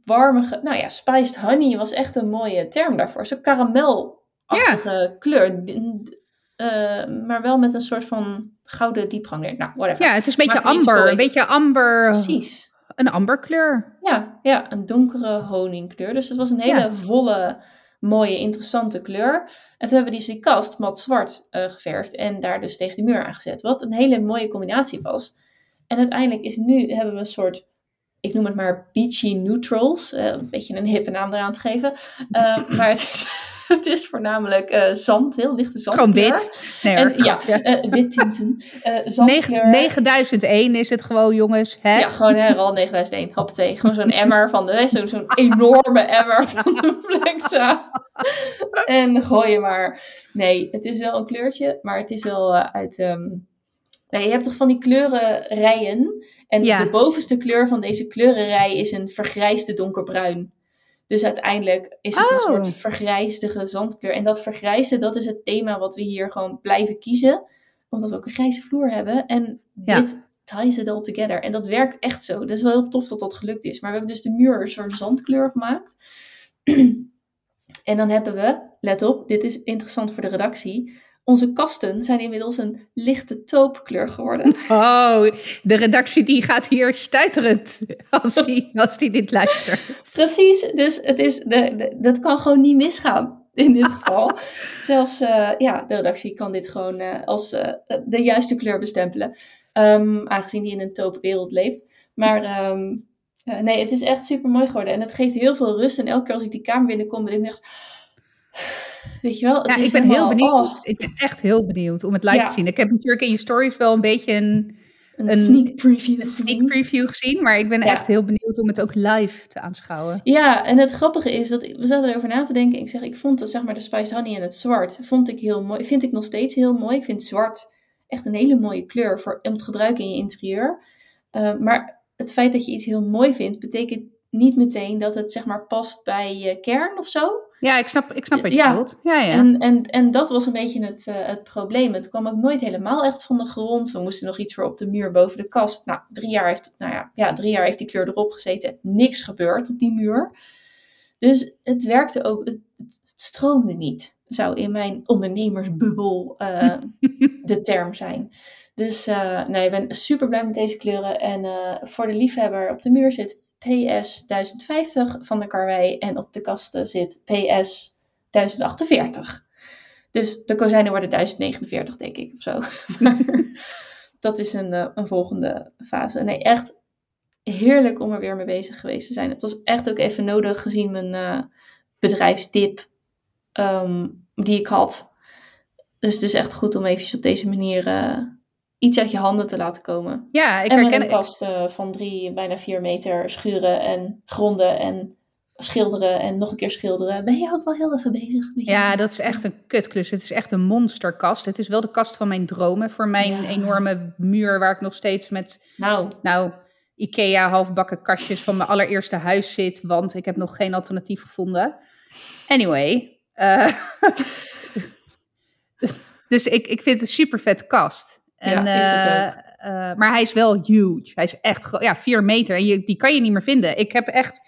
warme, ge- nou ja, spiced honey was echt een mooie term daarvoor. Zo'n karamelachtige kleur. D- d- eh, maar wel met een soort van gouden diepgang. erin. Nou, whatever. Ja, het is een beetje Maakt amber. Een beetje amber. Precies. Een amberkleur. Ja, ja, een donkere honingkleur. Dus het was een hele Ja. volle, mooie, interessante kleur. En toen hebben we dus die kast mat zwart eh, geverfd en daar dus tegen de muur aangezet. Wat een hele mooie combinatie was. En uiteindelijk is nu, hebben we een soort, ik noem het maar beachy neutrals. eh, een beetje een hippe naam eraan te geven. Eh, maar het is, het is voornamelijk eh, zand, heel lichte zandkleur. Gewoon wit. Nee, En, ja, eh wit tinten. eh Negen- zandkleur. 9001 is het gewoon, jongens. Hè? Ja, gewoon hè, RAL 9001, hoppatee. Gewoon zo'n emmer van de, zo'n enorme emmer van de Flexa. En gooi je maar. Nee, het is wel een kleurtje, maar het is wel eh, uit... ehm, nee, je hebt toch van die kleurenrijen. En Ja. de bovenste kleur van deze kleurenrij is een vergrijsde donkerbruin. Dus uiteindelijk is het een Oh. soort vergrijsdige zandkleur. En dat vergrijsde, dat is het thema wat we hier gewoon blijven kiezen. Omdat we ook een grijze vloer hebben. En Ja. dit ties it all together. En dat werkt echt zo. Dat is wel heel tof dat dat gelukt is. Maar we hebben dus de muur een soort zandkleur gemaakt. en dan hebben we, let op, dit is interessant voor de redactie. Onze kasten zijn inmiddels een lichte taupkleur geworden. Oh, de redactie die gaat hier stuiterend als die, als die dit luistert. Precies, dus het is de, de- dat kan gewoon niet misgaan in dit geval. Zelfs eh, ja, de redactie kan dit gewoon eh, als eh, de juiste kleur bestempelen. Ehm, aangezien die in een taupe wereld leeft. Maar ehm, eh, nee, het is echt super mooi geworden. En het geeft heel veel rust. En elke keer als ik die kamer binnenkom, ben ik echt... Weet je wel? Het Ja, is ik ben heel benieuwd. oh, Ik ben echt heel benieuwd om het live Ja. te zien. Ik heb natuurlijk in je stories wel een beetje een, een, een- sneak preview. een sneak gezien. preview gezien. Maar ik ben Ja. echt heel benieuwd om het ook live te aanschouwen. Ja, en het grappige is dat ik- we zaten erover na te denken. Ik zeg, ik vond zeg maar de Spiced Honey en het zwart vond ik heel mooi. Vind ik nog steeds heel mooi. Ik vind zwart echt een hele mooie kleur voor, om te gebruiken in je interieur. Uh, maar het feit dat je iets heel mooi vindt, betekent niet meteen dat het zeg maar past bij je kern of zo. Ja, ik snap, ik snap wat je Ja. bedoelt. Ja, ja. En, en, en dat was een beetje het, eh, het probleem. Het kwam ook nooit helemaal echt van de grond. We moesten nog iets voor op de muur boven de kast. Nou, drie jaar heeft, nou ja, ja, drie jaar heeft die kleur erop gezeten. Niks gebeurd op die muur. Dus het werkte ook, het, het stroomde niet. Zou in mijn ondernemersbubbel eh, de term zijn. Dus eh, nee, ik ben super blij met deze kleuren. En voor de liefhebber op de muur zit PS 1050 van de Karwei. En op de kasten zit PS 1048. Dus de kozijnen worden 1049, denk ik, of zo. Maar dat is een, eh, een volgende fase. Nee, echt heerlijk om er weer mee bezig geweest te zijn. Het was echt ook even nodig gezien mijn eh, bedrijfsdip ehm, die ik had. Dus het is echt goed om even op deze manier eh, iets uit je handen te laten komen. ja, ik en herken een kast eh, van drie, bijna vier meter schuren en gronden en schilderen en nog een keer schilderen. Ben je ook wel heel even bezig? Met je Ja, dat is echt een kutklus. Het is echt een monsterkast. Het is wel de kast van mijn dromen voor mijn Ja. enorme muur waar ik nog steeds met, Nou, nou, Ikea halfbakken kastjes van mijn allereerste huis zit, want ik heb nog geen alternatief gevonden. Anyway, eh, dus ik, ik vind het een super vet kast. En, Ja, is het eh, ook. eh, maar hij is wel huge. Hij is echt, ja, vier meter en je, die kan je niet meer vinden. Ik heb echt,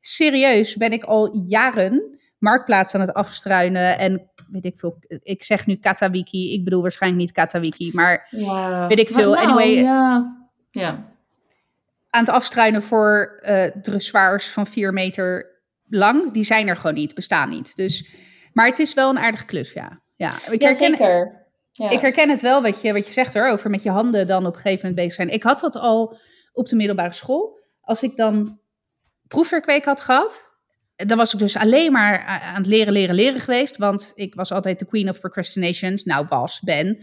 serieus ben ik al jaren marktplaats aan het afstruinen. En weet ik veel, ik zeg nu Katawiki. Ik bedoel waarschijnlijk niet Katawiki, maar Ja. Weet ik veel. nou, Anyway. Ja. ja. aan het afstruinen voor eh dressoirs van vier meter lang. Die zijn er gewoon niet, bestaan niet. Dus, maar het is wel een aardige klus, ja. Ja, ik Ja, herken, zeker. Ja. ik herken het wel wat je, wat je zegt hoor, over met je handen dan op een gegeven moment bezig zijn. Ik had dat al op de middelbare school. Als ik dan proefwerkweek had gehad, dan was ik dus alleen maar aan het leren, leren, leren geweest. Want ik was altijd de queen of procrastinations. Nou, was, ben.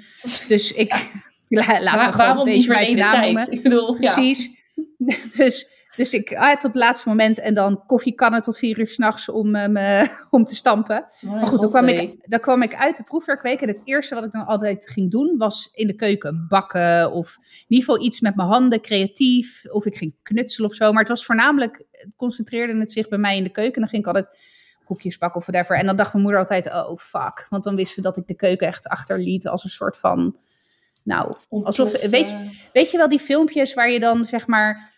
Dus ik... la- Laten we Waar- gewoon waarom die deze bij zijn naam. Ik bedoel, ja. Precies. Dus, dus ik ah, tot het laatste moment en dan koffiekannen tot vier uur s'nachts om, me, om te stampen. Maar goed, dan kwam, ik, dan kwam ik uit de proefwerkweek en het eerste wat ik dan altijd ging doen was in de keuken bakken of in ieder geval iets met mijn handen, creatief. Of ik ging knutselen of zo. Maar het was voornamelijk, concentreerde het zich bij mij in de keuken. En dan ging ik altijd koekjes bakken of whatever. En dan dacht mijn moeder altijd, oh fuck. Want dan wist ze dat ik de keuken echt achterliet als een soort van, nou, alsof, weet je, Weet je wel die filmpjes waar je dan zeg maar,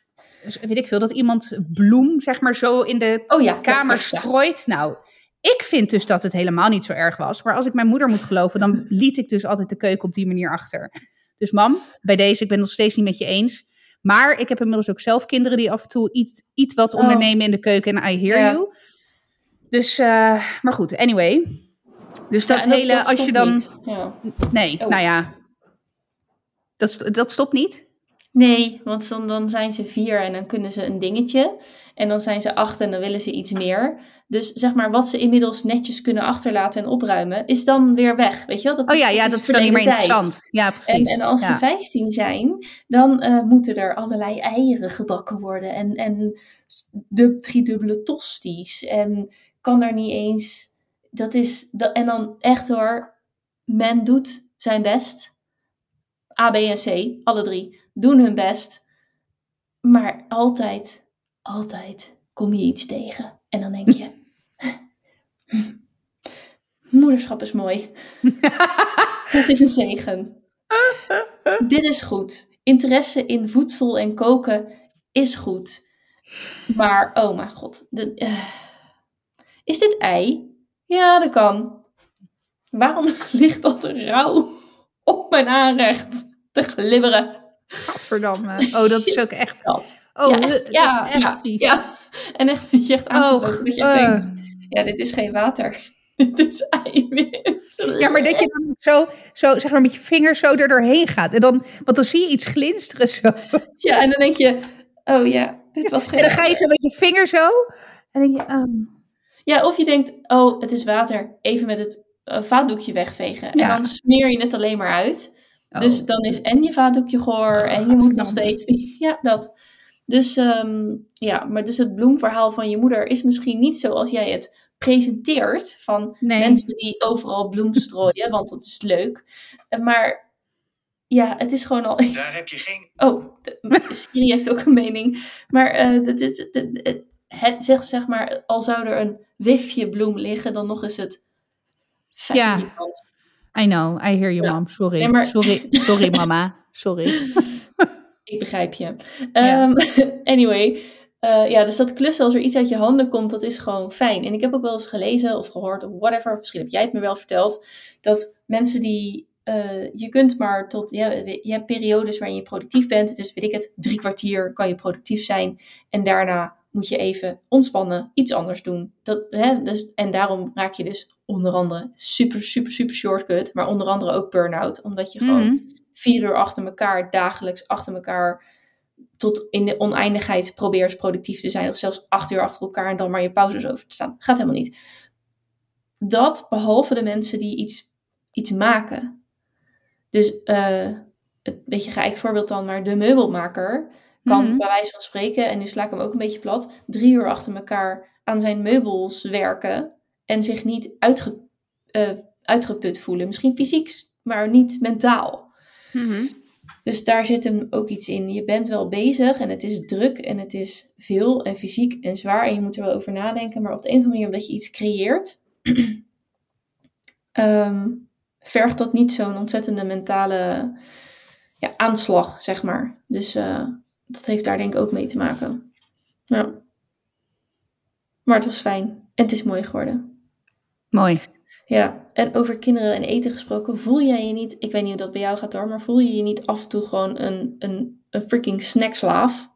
weet ik veel, dat iemand bloem zeg maar zo in de Oh ja, kamer ja, ja, ja. strooit? Nou, ik vind dus dat het helemaal niet zo erg was. Maar als ik mijn moeder moet geloven, dan liet ik dus altijd de keuken op die manier achter. Dus mam, bij deze, ik ben het nog steeds niet met je eens. Maar ik heb inmiddels ook zelf kinderen die af en toe iets, iets wat Oh. ondernemen in de keuken. En I hear you. Dus, eh, maar goed, anyway. Dus dat hele, dat als je dan... Nee, Oh. nou ja. Dat, dat stopt niet? Nee, want dan, dan zijn ze vier en dan kunnen ze een dingetje. En dan zijn ze acht en dan willen ze iets meer. Dus zeg maar, wat ze inmiddels netjes kunnen achterlaten en opruimen, is dan weer weg. Weet je wel? Dat Oh is- ja, ja, dat is dan niet meer interessant. Ja, En, precies. en als ze ja. 15 zijn, dan eh, moeten er allerlei eieren gebakken worden. En, en de driedubbele tosties. En kan er niet eens. Dat is. Dat, en dan echt hoor, men doet zijn best. A, B en C, alle drie, doen hun best. Maar altijd, altijd kom je iets tegen. En dan denk je. Moederschap is mooi. Het is een zegen. Dit is goed. Interesse in voedsel en koken is goed. Maar, oh mijn god. De, eh, is dit ei? Ja, dat kan. Waarom ligt dat rauw op mijn aanrecht te glibberen? Gadverdamme. Oh, dat is ook echt... Dat. Oh, ja, echt, is ja, echt ja. En echt, je echt Oh, dat je eh. denkt, ja, dit is geen water. Dit is eiwit. Ja, maar dat je dan zo, zo zeg maar met je vinger zo er doorheen gaat. En dan, want dan zie je iets glinsteren zo. Ja, en dan denk je, oh ja, dit was geen En dan ga je zo met je vinger zo. En dan denk je, oh. Ja, of je denkt, oh, het is water. Even met het eh, vaatdoekje wegvegen. En Ja. dan smeer je het alleen maar uit. Oh. Dus dan is en je vaatdoekje goor en je moet nog steeds... Ja, dat. Dus ehm, ja, maar dus het bloemverhaal van je moeder is misschien niet zoals jij het presenteert. Van Nee. mensen die overal bloem strooien, want dat is leuk. Eh, Maar ja, het is gewoon al... Daar heb je geen Oh, de- Siri heeft ook een mening. Maar eh, dit dit- het, het, zeg, zeg maar, al zou er een wifje bloem liggen, dan nog is het vet Ja. irritant. I know, I hear you Ja. mom. Sorry. Nee, maar- Sorry, sorry mama. Sorry. Ik begrijp je. Ja. Ehm, anyway, eh, ja, dus dat klussen als er iets uit je handen komt, dat is gewoon fijn. En ik heb ook wel eens gelezen of gehoord of whatever, misschien heb jij het me wel verteld, dat mensen die, eh, je kunt maar tot, ja, je hebt periodes waarin je productief bent, dus weet ik het, drie kwartier kan je productief zijn en daarna moet je even ontspannen, iets anders doen. Dat, hè, dus, en daarom raak je dus onder andere super, super, super shortcut, maar onder andere ook burn-out, omdat je gewoon Mhm. vier uur achter elkaar, dagelijks achter elkaar, tot in de oneindigheid probeert productief te zijn. Of zelfs acht uur achter elkaar en dan maar je pauzes over te staan. Gaat helemaal niet. Dat behalve de mensen die iets, iets maken. Dus, eh het beetje geëikt voorbeeld dan, maar de meubelmaker kan Mhm. bij wijze van spreken, en nu sla ik hem ook een beetje plat, drie uur achter elkaar aan zijn meubels werken en zich niet uitge, eh, uitgeput voelen. Misschien fysiek, maar niet mentaal. Mhm. Dus daar zit hem ook iets in. Je bent wel bezig en het is druk en het is veel en fysiek en zwaar en je moet er wel over nadenken. Maar op de een of andere manier, omdat je iets creëert, ehm, vergt dat niet zo'n ontzettende mentale ja, aanslag, zeg maar. Dus eh, dat heeft daar denk ik ook mee te maken. Ja. Maar het was fijn en het is mooi geworden. Mooi. Ja, en over kinderen en eten gesproken, voel jij je niet, ik weet niet hoe dat bij jou gaat hoor, maar voel je je niet af en toe gewoon een, een, een freaking snackslaaf?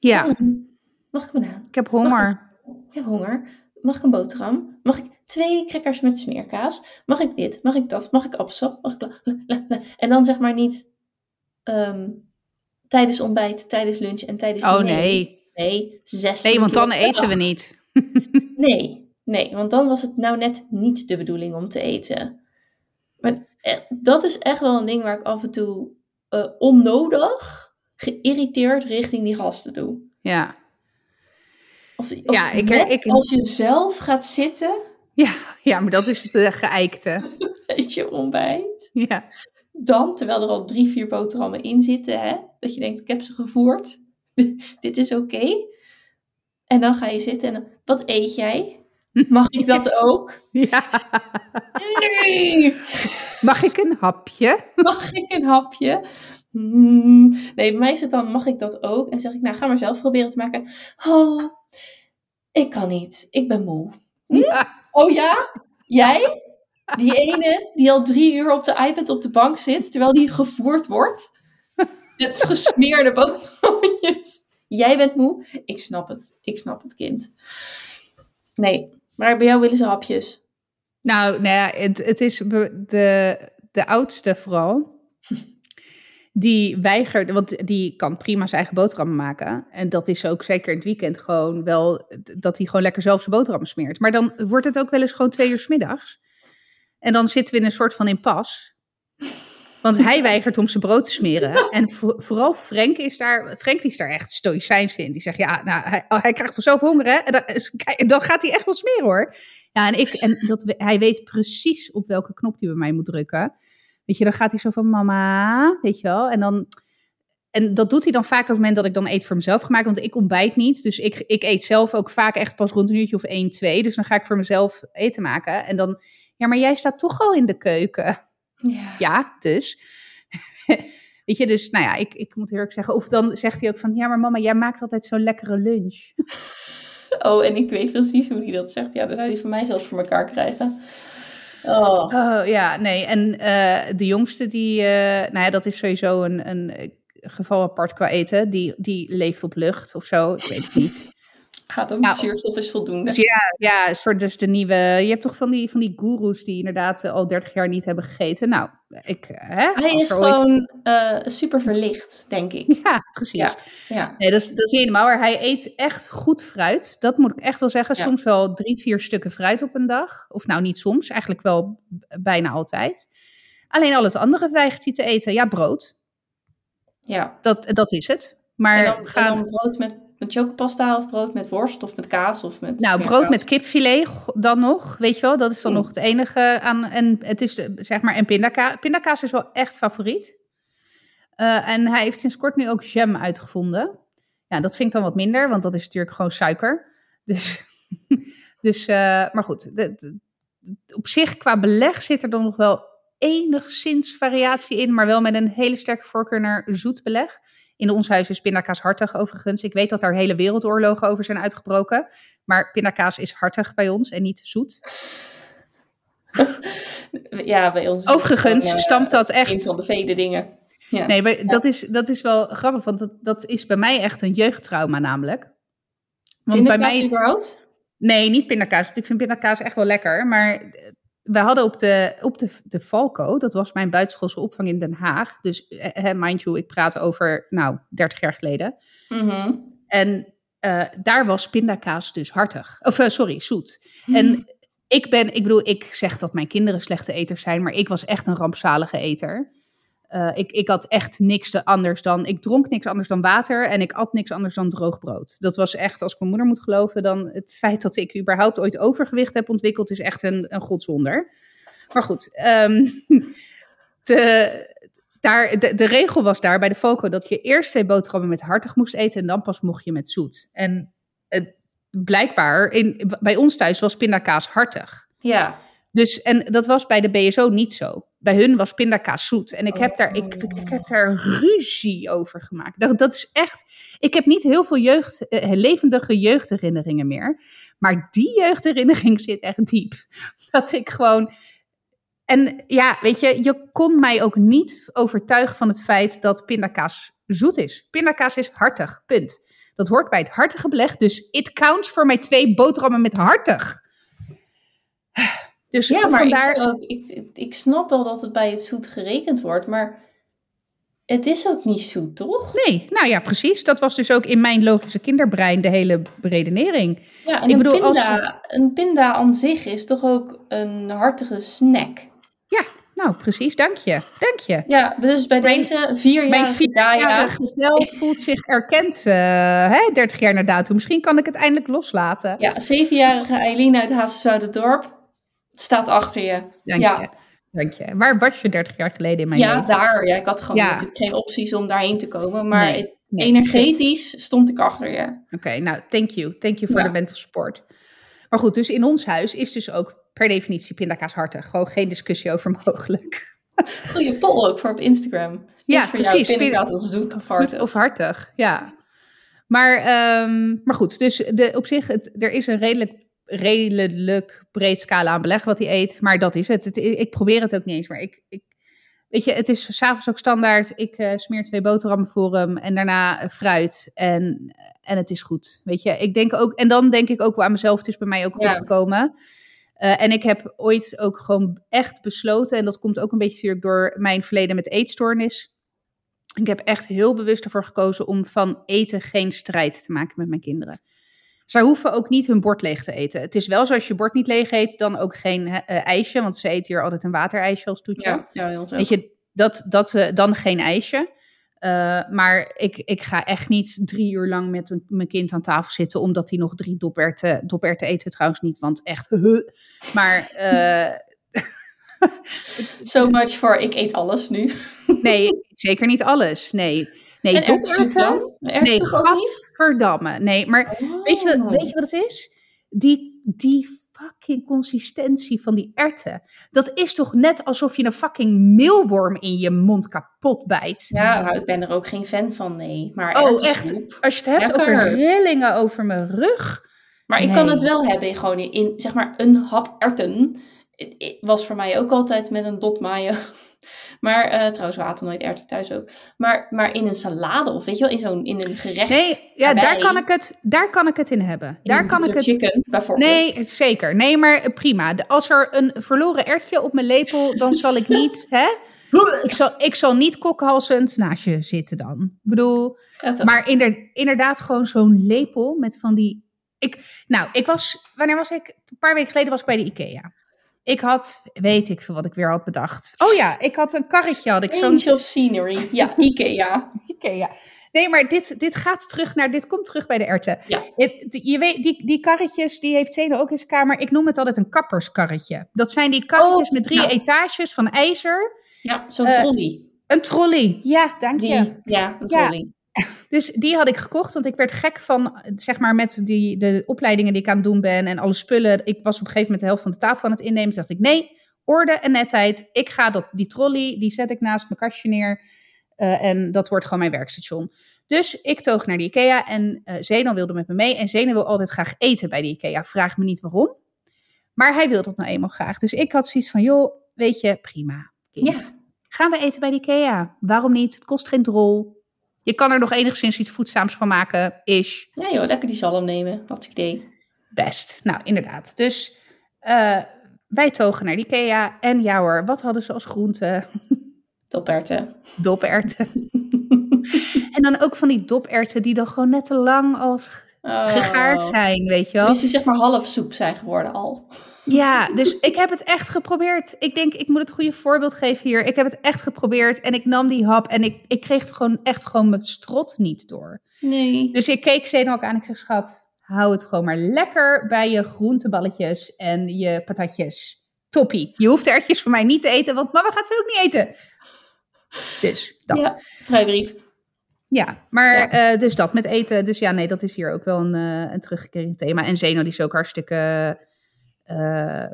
Ja, Mm, Mag ik een banaan? ik heb honger. Ik heb honger. Mag ik een boterham? Mag ik twee crackers met smeerkaas? Mag ik dit? Mag ik dat? Mag ik appelsap? Mag ik? En dan zeg maar niet ehm, tijdens ontbijt, tijdens lunch en tijdens Oh diner. nee. Nee, 16 Nee, want dan eten we niet. Nee, nee, want dan was het nou net niet de bedoeling om te eten. Maar eh, dat is echt wel een ding waar ik af en toe eh, onnodig geïrriteerd richting die gasten doe. Ja. Of, of Ja, ik- ik- als je zelf gaat zitten Ja, ja, maar dat is het eh, geëikte. je ontbijt, Ja. Dan, terwijl er al drie, vier boterhammen in zitten, hè, dat je denkt, ik heb ze gevoerd, dit is oké. En dan ga je zitten en wat eet jij? Mag ik dat ook? ja. Nee! Mag ik een hapje? Mag ik een hapje? Hmm. Nee, bij mij is het dan, mag ik dat ook? En zeg ik, nou, ga maar zelf proberen te maken. Oh, ik kan niet. Ik ben moe. Ja. Oh ja? Jij? Die ene die al drie uur op de iPad op de bank zit, terwijl die gevoerd wordt? Met gesmeerde boterhammetjes. Jij bent moe? Ik snap het. Ik snap het, kind. Nee, maar bij jou willen ze hapjes. Nou, nou ja, het, het is de, de oudste vooral. Die weigert, want die kan prima zijn eigen boterhammen maken. En dat is ook zeker in het weekend gewoon wel, dat hij gewoon lekker zelf zijn boterhammen smeert. Maar dan wordt het ook wel eens gewoon twee uur 's middags. En dan zitten we in een soort van impas. Want hij weigert om zijn brood te smeren. En vo- vooral Frank is daar, Frank is daar echt stoïcijns in. Die zegt, ja, nou, hij, hij krijgt vanzelf honger, hè. En dan, kijk, dan gaat hij echt wel smeren, hoor. Ja, en, ik, en dat, hij weet precies op welke knop hij bij mij moet drukken. Weet je, dan gaat hij zo van, mama, weet je wel. En dan... En dat doet hij dan vaak op het moment dat ik dan eet voor mezelf gemaakt. Want ik ontbijt niet. Dus ik, ik eet zelf ook vaak echt pas rond een uurtje of 1, 2. Dus dan ga ik voor mezelf eten maken. En dan, ja, maar jij staat toch al in de keuken. Ja. Ja, dus. Weet je, dus nou ja, ik, ik moet heel erg zeggen. Of dan zegt hij ook van, ja, maar mama, jij maakt altijd zo'n lekkere lunch. Oh, en ik weet precies hoe hij dat zegt. Ja, dan zou hij van mij zelfs voor elkaar krijgen. Oh. Oh ja, nee. En eh, de jongste, die, eh, nou ja, dat is sowieso een, een geval apart qua eten. Die, die leeft op lucht of zo. Ik weet het niet. Ademzuurstof is voldoende. Dus ja, ja, soort dus de nieuwe. Je hebt toch van die, van die goeroes die inderdaad eh, al 30 jaar niet hebben gegeten. Nou, ik. Hè, Hij is ooit- gewoon eh, super verlicht, denk ik. Ja, precies. Ja. Ja. Nee, dat is, dat is niet helemaal waar. Hij eet echt goed fruit. Dat moet ik echt wel zeggen. Ja. Soms wel drie, vier stukken fruit op een dag. Of nou, niet soms. Eigenlijk wel bijna altijd. Alleen al het andere weigert hij te eten. Ja, brood. ja. Dat, dat is het. Maar En dan, ga, en dan brood met, met chocopasta of brood met worst of met kaas of met... nou, brood met kipfilet dan nog. Weet je wel, dat is dan nog het enige aan. En het is zeg maar, en pindakaas. Pindakaas is wel echt favoriet. Eh, en hij heeft sinds kort nu ook jam uitgevonden. Ja, dat vind ik dan wat minder, want dat is natuurlijk gewoon suiker. Dus, dus eh, maar goed. de- op zich, qua beleg zit er dan nog wel enigszins variatie in, maar wel met een hele sterke voorkeur naar zoet beleg. In ons huis is pindakaas hartig overigens. Ik weet dat daar hele wereldoorlogen over zijn uitgebroken. Maar pindakaas is hartig bij ons en niet zoet. Ja, bij ons Overigens eh, stamt dat Een echt... van de vele dingen. Ja. Nee, maar dat, is, dat is wel grappig, want dat, dat is bij mij echt een jeugdtrauma namelijk. Want bij Pindakaas mij... überhaupt? Nee, niet pindakaas. want Ik vind pindakaas echt wel lekker. Maar we hadden op de, op de, de Valko, dat was mijn buitenschoolse opvang in Den Haag. Dus eh, mind you, ik praat over, nou, 30 jaar geleden. Mhm. En eh, daar was pindakaas dus hartig. Of eh, sorry, zoet. En ik ben, ik bedoel, ik zeg dat mijn kinderen slechte eters zijn, maar ik was echt een rampzalige eter. Eh, ik, ik had echt niks te anders dan, ik dronk niks anders dan water en ik at niks anders dan droog brood. Dat was echt, als ik mijn moeder moet geloven, dan het feit dat ik überhaupt ooit overgewicht heb ontwikkeld, is echt een, een godswonder. Maar goed, ehm, de, daar, de, de regel was daar bij de Foco dat je eerst twee boterhammen met hartig moest eten en dan pas mocht je met zoet. En het, blijkbaar, in, bij ons thuis was pindakaas hartig. Ja. Dus, en dat was bij de BSO niet zo. Bij hun was pindakaas zoet. En ik heb daar, ik, ik heb daar ruzie over gemaakt. Dat, dat is echt. Ik heb niet heel veel jeugd, eh, levendige jeugdherinneringen meer. Maar die jeugdherinnering zit echt diep. Dat ik gewoon. En ja, weet je, je kon mij ook niet overtuigen van het feit dat pindakaas zoet is. Pindakaas is hartig, punt. Dat hoort bij het hartige beleg. Dus it counts voor mij twee boterhammen met hartig. Dus Ja, maar vandaar... ik, ook- ik, ik snap wel dat het bij het zoet gerekend wordt, maar het is ook niet zoet, toch? Nee, nou ja, precies. Dat was dus ook in mijn logische kinderbrein de hele redenering. Ja, en Ik een, bedoel, als- pinda, een pinda aan zich is toch ook een hartige snack? Ja, nou precies, dank je. Dank je. Ja, dus bij Mijn- deze Mijn vierjarige Gaia... vierjarige zelf voelt zich erkend, eh, hè, 30 jaar na datum. Misschien kan ik het eindelijk loslaten. Ja, zevenjarige Eileen uit Hazenzuiderdorp staat achter je. Dank ja. je. Dank je. Waar was je 30 jaar geleden in mijn Ja, leven? daar. Ja, ik had gewoon Ja. natuurlijk geen opties om daarheen te komen. Maar Nee, het- nee, energetisch stond ik achter je. Oké, nou, thank you. Thank you voor de mental support. Maar goed, dus in ons huis is dus ook per definitie pindakaas hartig. Gewoon geen discussie over mogelijk. Goeie poll ook voor op Instagram. Ja, is voor precies. Jou pindakaas als zoet of hard? Of hartig, ja. Maar, ehm, maar goed, dus de, op zich, het, er is een redelijk, redelijk breed scala aan beleg wat hij eet. Maar dat is het. het ik probeer het ook niet eens. Maar ik, ik, weet je, het is s'avonds ook standaard. Ik eh, smeer twee boterhammen voor hem en daarna eh, fruit. En, en het is goed, weet je. Ik denk ook, en dan denk ik ook wel aan mezelf. Het is bij mij ook goed Ja. gekomen. Eh, en ik heb ooit ook gewoon echt besloten, en dat komt ook een beetje natuurlijk door mijn verleden met eetstoornis. Ik heb echt heel bewust ervoor gekozen om van eten geen strijd te maken met mijn kinderen. Zij hoeven ook niet hun bord leeg te eten. Het is wel zo als je bord niet leeg eet, dan ook geen eh, ijsje. Want ze eten hier altijd een waterijsje als toetje. Ja, ja heel. Weet je, dat, dat, eh, dan geen ijsje. Eh, maar ik, ik ga echt niet drie uur lang met een- mijn kind aan tafel zitten, omdat hij nog drie doperten, doperten eten we trouwens niet, want echt, huh. maar So much for ik eet alles nu. nee, zeker niet alles, nee. Nee, en doperten, dan? Nee, gadverdamme, nee, maar Weet je, Oh. wat, weet je wat het is? Die, die fucking consistentie van die erwten. Dat is toch net alsof je een fucking meelworm in je mond kapot bijt. Ja, nou, ik ben er ook geen fan van, nee. Maar Oh, erwtensoep. Als je het hebt Lekker. over rillingen over mijn rug. Maar ik kan het wel hebben gewoon in, in, zeg maar, een hap erwten. Het, was voor mij ook altijd met een dot mayo. Maar eh, trouwens, we aten nooit erwten thuis ook. Maar, maar in een salade of weet je wel, in, zo'n, in een gerecht. Nee, ja, daar kan, ik het, daar kan ik het in hebben. In Daar een kan ik het. chicken, bijvoorbeeld. Nee, zeker. Nee, maar prima. Als er een verloren ertje op mijn lepel, dan zal ik niet, hè? Ik zal, ik zal niet kokhalzend naast je zitten dan. Ik bedoel. Maar inder- inderdaad, gewoon zo'n lepel met van die. Ik, nou, ik was. Wanneer was ik? Een paar weken geleden was ik bij de IKEA. Ik had, weet ik veel wat ik weer had bedacht. Oh ja, ik had een karretje, had ik zo'n Change of scenery. Ja, Ikea. IKEA. Nee, maar dit, dit gaat terug naar, dit komt terug bij de erten. Ja. Het- je weet, die, die karretjes, die heeft Zeno ook in zijn kamer. Ik noem het altijd een kapperskarretje. Dat zijn die karretjes Oh, met drie etages van ijzer. Ja, zo'n Eh, trolley. Een trolley. Ja, dank je. Die, ja, een Ja. trolley. Dus die had ik gekocht, want ik werd gek van, zeg maar, met die, de opleidingen die ik aan het doen ben en alle spullen. Ik was op een gegeven moment de helft van de tafel aan het innemen. Toen dacht ik, nee, orde en netheid. Ik ga dat, die trolley, die zet ik naast mijn kastje neer. eh, en dat wordt gewoon mijn werkstation. Dus ik toog naar de IKEA en eh Zeno wilde met me mee. En Zeno wil altijd graag eten bij de IKEA. Vraag me niet waarom. Maar hij wil dat nou eenmaal graag. Dus ik had zoiets van, joh, weet je, prima. kind. Ja. Gaan we eten bij de IKEA? Waarom niet? Het kost geen drol. Je kan er nog enigszins iets voedzaams van maken, is Ja joh, lekker die zalm nemen. Wat idee. best. Nou, inderdaad. Dus eh, wij togen naar IKEA. En ja hoor, wat hadden ze als groente? Doperten. Doperten. en dan ook van die doperten die dan gewoon net te lang als Oh. gegaard zijn, weet je wel. Dus die zeg maar half soep zijn geworden al. Ja, dus ik heb het echt geprobeerd. Ik denk, ik moet het goede voorbeeld geven hier. Ik heb het echt geprobeerd en ik nam die hap en ik, ik kreeg het gewoon echt gewoon mijn strot niet door. Nee. Dus ik keek Zeno ook aan. Ik zeg, schat, hou het gewoon maar lekker bij je groenteballetjes en je patatjes. Toppie. Je hoeft de erwtjes van mij niet te eten, want mama gaat ze ook niet eten. Dus dat. Ja, vrijbrief. Ja, maar Ja. eh, dus dat met eten. Dus ja, nee, dat is hier ook wel een, eh een terugkerend thema. En Zeno die is ook hartstikke... eh,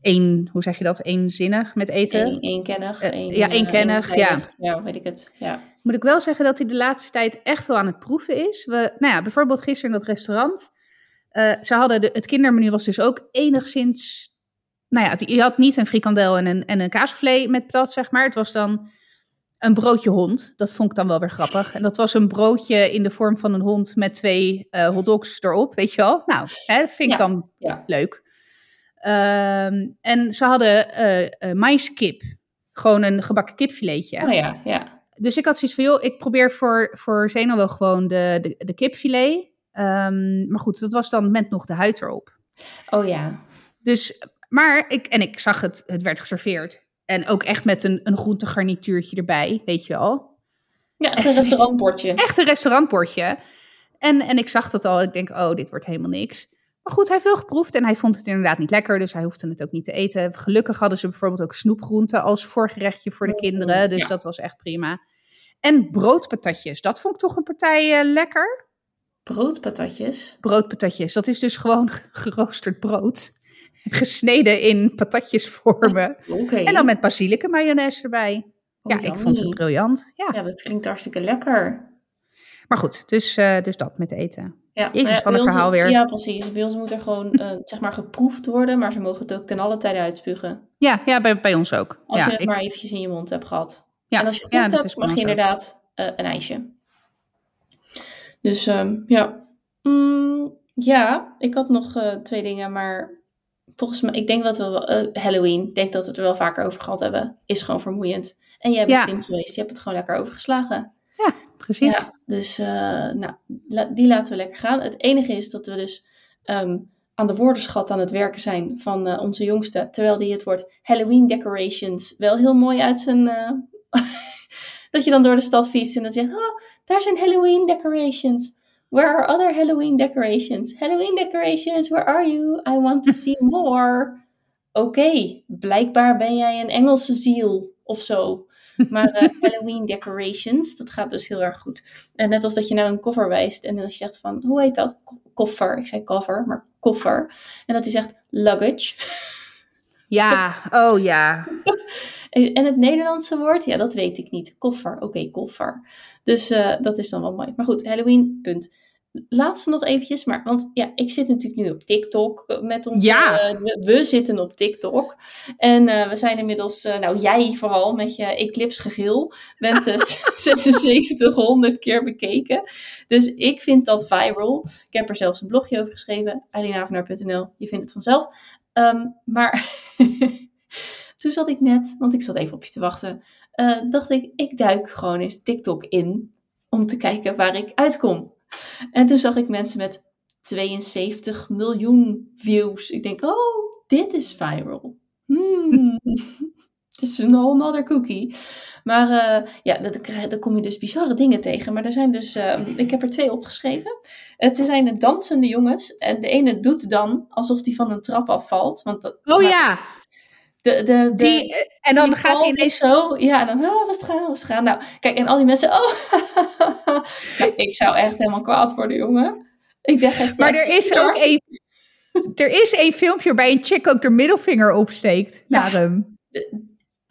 één, hoe zeg je dat, eenzinnig met eten. Eén, eenkennig. Eh, één, ja, eh, eenkennig, ja. eenzijdig. Ja, weet ik het. Ja. Moet ik wel zeggen dat hij de laatste tijd echt wel aan het proeven is. We, nou ja, bijvoorbeeld gisteren in dat restaurant. eh, ze hadden de, het kindermenu was dus ook enigszins... Nou ja, je had niet een frikandel en een, en een kaasvlee met patat, zeg maar. Het was dan een broodje hond. Dat vond ik dan wel weer grappig. En dat was een broodje in de vorm van een hond met twee eh hotdogs erop, weet je wel. Nou, hè, dat vind ik Ja, dan ja. leuk. Ehm, en ze hadden eh eh, maiskip. Gewoon een gebakken kipfiletje. Oh ja, ja. Dus ik had zoiets van, joh, ik probeer voor, voor Zeno wel gewoon de, de, de kipfilet. Ehm, maar goed, dat was dan met nog de huid erop. Oh ja. Dus, maar ik, en ik zag het, het werd geserveerd. En ook echt met een, een groentegarnituurtje erbij, weet je wel. Ja, echt een restaurantbordje. Echt een restaurantbordje. En, en ik zag dat al. Ik denk, oh, dit wordt helemaal niks. Maar goed, hij heeft veel geproefd en hij vond het inderdaad niet lekker. Dus hij hoefde het ook niet te eten. Gelukkig hadden ze bijvoorbeeld ook snoepgroenten als voorgerechtje voor de Mm, kinderen. Dus ja. dat was echt prima. En broodpatatjes, dat vond ik toch een partij eh, lekker. Broodpatatjes. Broodpatatjes, dat is dus gewoon geroosterd brood. Gesneden in patatjesvormen. Oké. En dan met basilicum mayonaise erbij. Oh, ja, ik vond het briljant. Ja. Ja, dat klinkt hartstikke lekker. Maar goed, dus, eh, dus dat met eten. Ja, Jezus, ja, van ons- verhaal weer. Ja, precies. Bij ons moet er gewoon, eh, zeg maar, geproefd worden, maar ze mogen het ook ten alle tijde uitspugen. Ja, ja bij, bij ons ook. Als ja, je het ik- maar eventjes in je mond hebt gehad. ja, en als je ja, geproefd hebt, is mag je inderdaad eh, een ijsje. Dus ehm, ja. Mm, ja, ik had nog twee dingen, maar volgens mij, ik denk dat we wel, Halloween, ik denk dat we het er wel vaker over gehad hebben, is gewoon vermoeiend. En jij bent slim geweest, je hebt het gewoon lekker overgeslagen. Precies. Ja, dus eh, nou, la- die laten we lekker gaan. Het enige is dat we dus ehm, aan de woordenschat aan het werken zijn van eh, onze jongste. Terwijl die het woord Halloween decorations wel heel mooi uit zijn... eh, dat je dan door de stad fietst en dan zegt... Oh, daar zijn Halloween decorations. Where are other Halloween decorations? Halloween decorations, where are you? I want to see more. Oké, blijkbaar ben jij een Engelse ziel of zo. Maar eh, Halloween decorations, dat gaat dus heel erg goed. En net als dat je naar een koffer wijst en dan je zegt van, hoe heet dat? Ko- Koffer. Ik zei cover, maar koffer. En dat hij zegt luggage. Ja, oh ja. En het Nederlandse woord, ja, dat weet ik niet. Koffer, oké, koffer. Dus eh, dat is dan wel mooi. Maar goed, Halloween, punt. Laatste nog eventjes, maar, want ja, ik zit natuurlijk nu op TikTok eh, met ons. Ja. eh, we, we zitten op TikTok. En eh, we zijn inmiddels, nou jij vooral met je eclipse gegil, bent eh, 7600 keer bekeken. Dus ik vind dat viral. Ik heb er zelfs een blogje over geschreven, eileenavenaar.nl. Je vindt het vanzelf. Ehm, maar toen zat ik net, want ik zat even op je te wachten, dacht ik, ik duik gewoon eens TikTok in om te kijken waar ik uitkom. En toen zag ik mensen met 72 miljoen views. Ik denk, oh, dit is viral. Hmm. Het is een whole other cookie. Maar eh, ja, daar kom je dus bizarre dingen tegen. Maar er zijn dus, eh, ik heb er twee opgeschreven. Het zijn dansende jongens. En de ene doet dan alsof die van een trap afvalt. Want dat, Oh maar ja. De, de, de, Die, en dan die gaat hij ineens... zo. Ja, dan, oh, was het gaan, was het gaan. Nou, kijk, en al die mensen, oh. nou, ik zou echt helemaal kwaad worden, jongen. Ik dacht echt, Maar er is ook één... Er is één filmpje waarbij een chick ook de middelvinger opsteekt Ja. naar hem.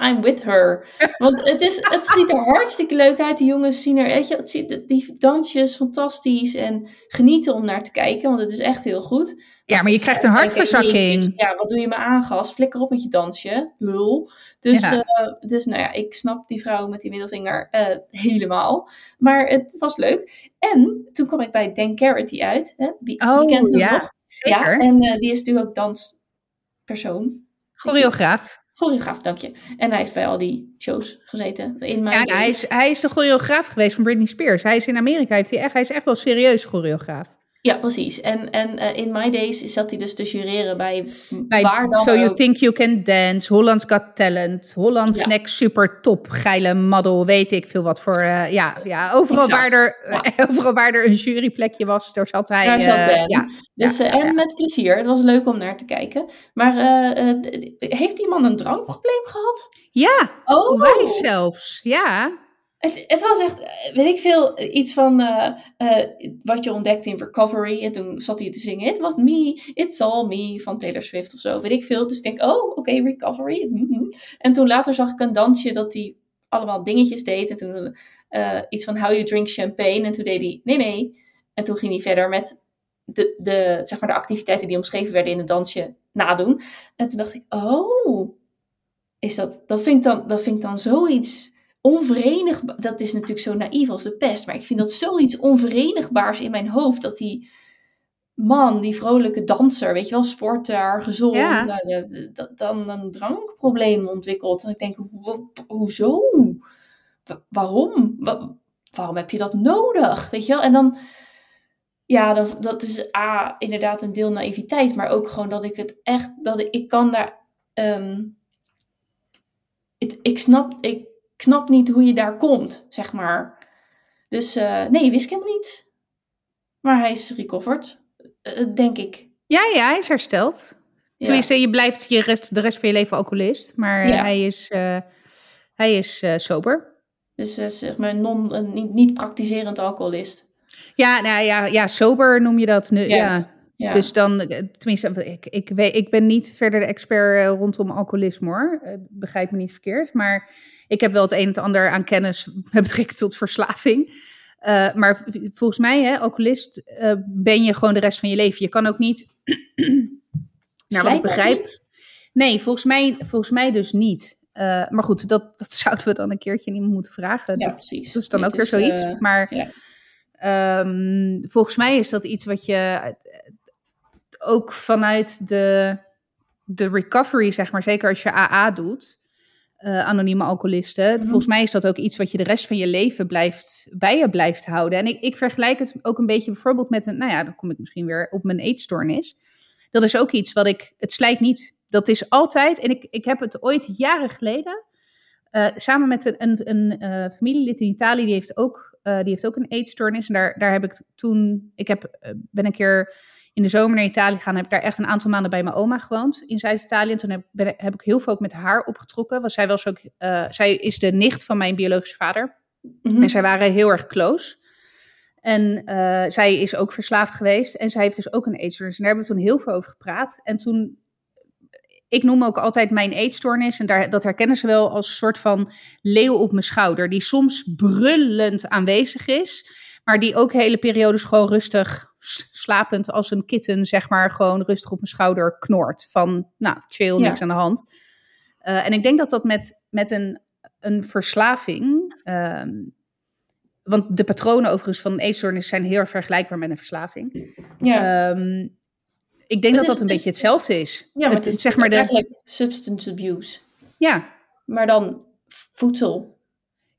I'm with her. Want het, is, het ziet er hartstikke leuk uit. Die jongens zien er, weet je, het ziet, die dansjes fantastisch. En genieten om naar te kijken, want het is echt heel goed. Ja, maar je krijgt een Kijk, hartverzakking. Ja, wat doe je me aan, gas? Flikker op met je dansje, lul. Dus, Ja. eh, dus nou ja, ik snap die vrouw met die middelvinger eh, helemaal. Maar het was leuk. En toen kwam ik bij Dan Carity uit. Hè? Wie Oh, kent hem ja, nog? Ja, en eh, die is natuurlijk ook danspersoon. Choreograaf. Choreograaf, dank je. En hij heeft bij al die shows gezeten. In mijn Ja, nou, hij, is, hij is de choreograaf geweest van Britney Spears. Hij is in Amerika, heeft hij, echt, hij is echt wel serieus choreograaf. Ja, precies. En, en eh, in My Days zat hij dus te jureren bij, Bij waar dan So You ook. Think You Can Dance, Holland's Got Talent, Holland's Ja. Next Super Top, geile model, weet ik veel wat voor. eh, ja, ja, overal, Exact. waar er, overal waar er een juryplekje was, daar zat hij. Daar zat eh, ja, Dus, ja, en met plezier. Het was leuk om naar te kijken. Maar heeft die man een drankprobleem gehad? ja, Oh, onwijs zelfs. Ja, Het, het was echt, eh, weet ik veel, iets van eh, eh, wat je ontdekt in Recovery. En toen zat hij te zingen, It was me, it's all me, van Taylor Swift of zo, weet ik veel. Dus ik denk, oh, oké, Recovery. Mhm. En toen later zag ik een dansje dat hij allemaal dingetjes deed. En toen iets van How You Drink Champagne. En toen deed hij, nee, nee. En toen ging hij verder met de, de, zeg maar de activiteiten die omschreven werden in het dansje nadoen. En toen dacht ik, oh, is dat, dat vind dan, dat vind ik dan zoiets onverenigbaar. Dat is natuurlijk zo naïef als de pest, maar ik vind dat zoiets onverenigbaars in mijn hoofd. Dat die man, die vrolijke danser, weet je wel, sporter, gezond, ja. uh, dan een drankprobleem ontwikkelt. En ik denk, hoezo? waarom? waarom heb je dat nodig? Weet je wel? En dan, ja, dat, dat is A, inderdaad een deel naïviteit, maar ook gewoon dat ik het echt, dat ik, ik kan daar. Um, ik, snap, ik snap niet hoe je daar komt, zeg maar. Dus uh, nee, wist ik helemaal niet. Maar hij is recovered, uh, denk ik. Ja, ja, hij is hersteld. Ja. Tenminste, je blijft je rest, de rest van je leven alcoholist. Maar ja. hij is, uh, hij is sober. Dus zeg maar non, niet, niet praktiserend alcoholist. Ja, nou ja, ja, sober noem je dat nu. Ja. ja. Dus dan, tenminste, ik, ik, weet, ik ben niet verder de expert rondom alcoholisme hoor. Begrijp me niet verkeerd. Maar ik heb wel het een en het ander aan kennis met betrekking tot verslaving. Uh, maar volgens mij, hè, alcoholist, uh, ben je gewoon de rest van je leven. Je kan ook niet. nou, wat ik begrijp. Nee, volgens mij, volgens mij dus niet. Uh, maar goed, dat, dat zouden we dan een keertje niet moeten vragen. Ja, precies. Dat is dan ook weer zoiets. maar ja. um, volgens mij is dat iets wat je ook vanuit de, de recovery, zeg maar, zeker als je AA doet uh, anonieme alcoholisten. Mhm. Volgens mij is dat ook iets wat je de rest van je leven blijft, bij je blijft houden. En ik, ik vergelijk het ook een beetje bijvoorbeeld met een, nou ja, dan kom ik misschien weer op mijn eetstoornis. Dat is ook iets wat ik, het slijt niet. Dat is altijd, en ik, ik heb het ooit jaren geleden, uh, samen met een, een, een uh, familielid in Italië, die heeft ook, die heeft ook een eetstoornis. En daar, daar heb ik toen, ik heb, ben een keer in de zomer naar Italië gaan, heb ik daar echt een aantal maanden bij mijn oma gewoond in Zuid-Italië. En toen heb, heb, ik heel veel ook met haar opgetrokken. Want zij, was ook, uh, zij is de nicht van mijn biologische vader. Mhm. En zij waren heel erg close. En uh, zij is ook verslaafd geweest. En zij heeft dus ook een eetstoornis. En daar hebben we toen heel veel over gepraat. En toen ik noem ook altijd mijn eetstoornis, en daar, dat herkennen ze wel als een soort van leeuw op mijn schouder, die soms brullend aanwezig is, maar die ook hele periodes gewoon rustig slapend als een kitten, zeg maar, gewoon rustig op mijn schouder knort. Van, nou, chill, niks aan de hand. Uh, en ik denk dat dat met, met een, een verslaving. Um, want de patronen overigens van een eetstoornis zijn heel erg vergelijkbaar met een verslaving. Ja. Um, ik denk dat dat een beetje hetzelfde is. Ja, maar het, is zeg maar de... eigenlijk substance abuse. Ja. Maar dan voedsel.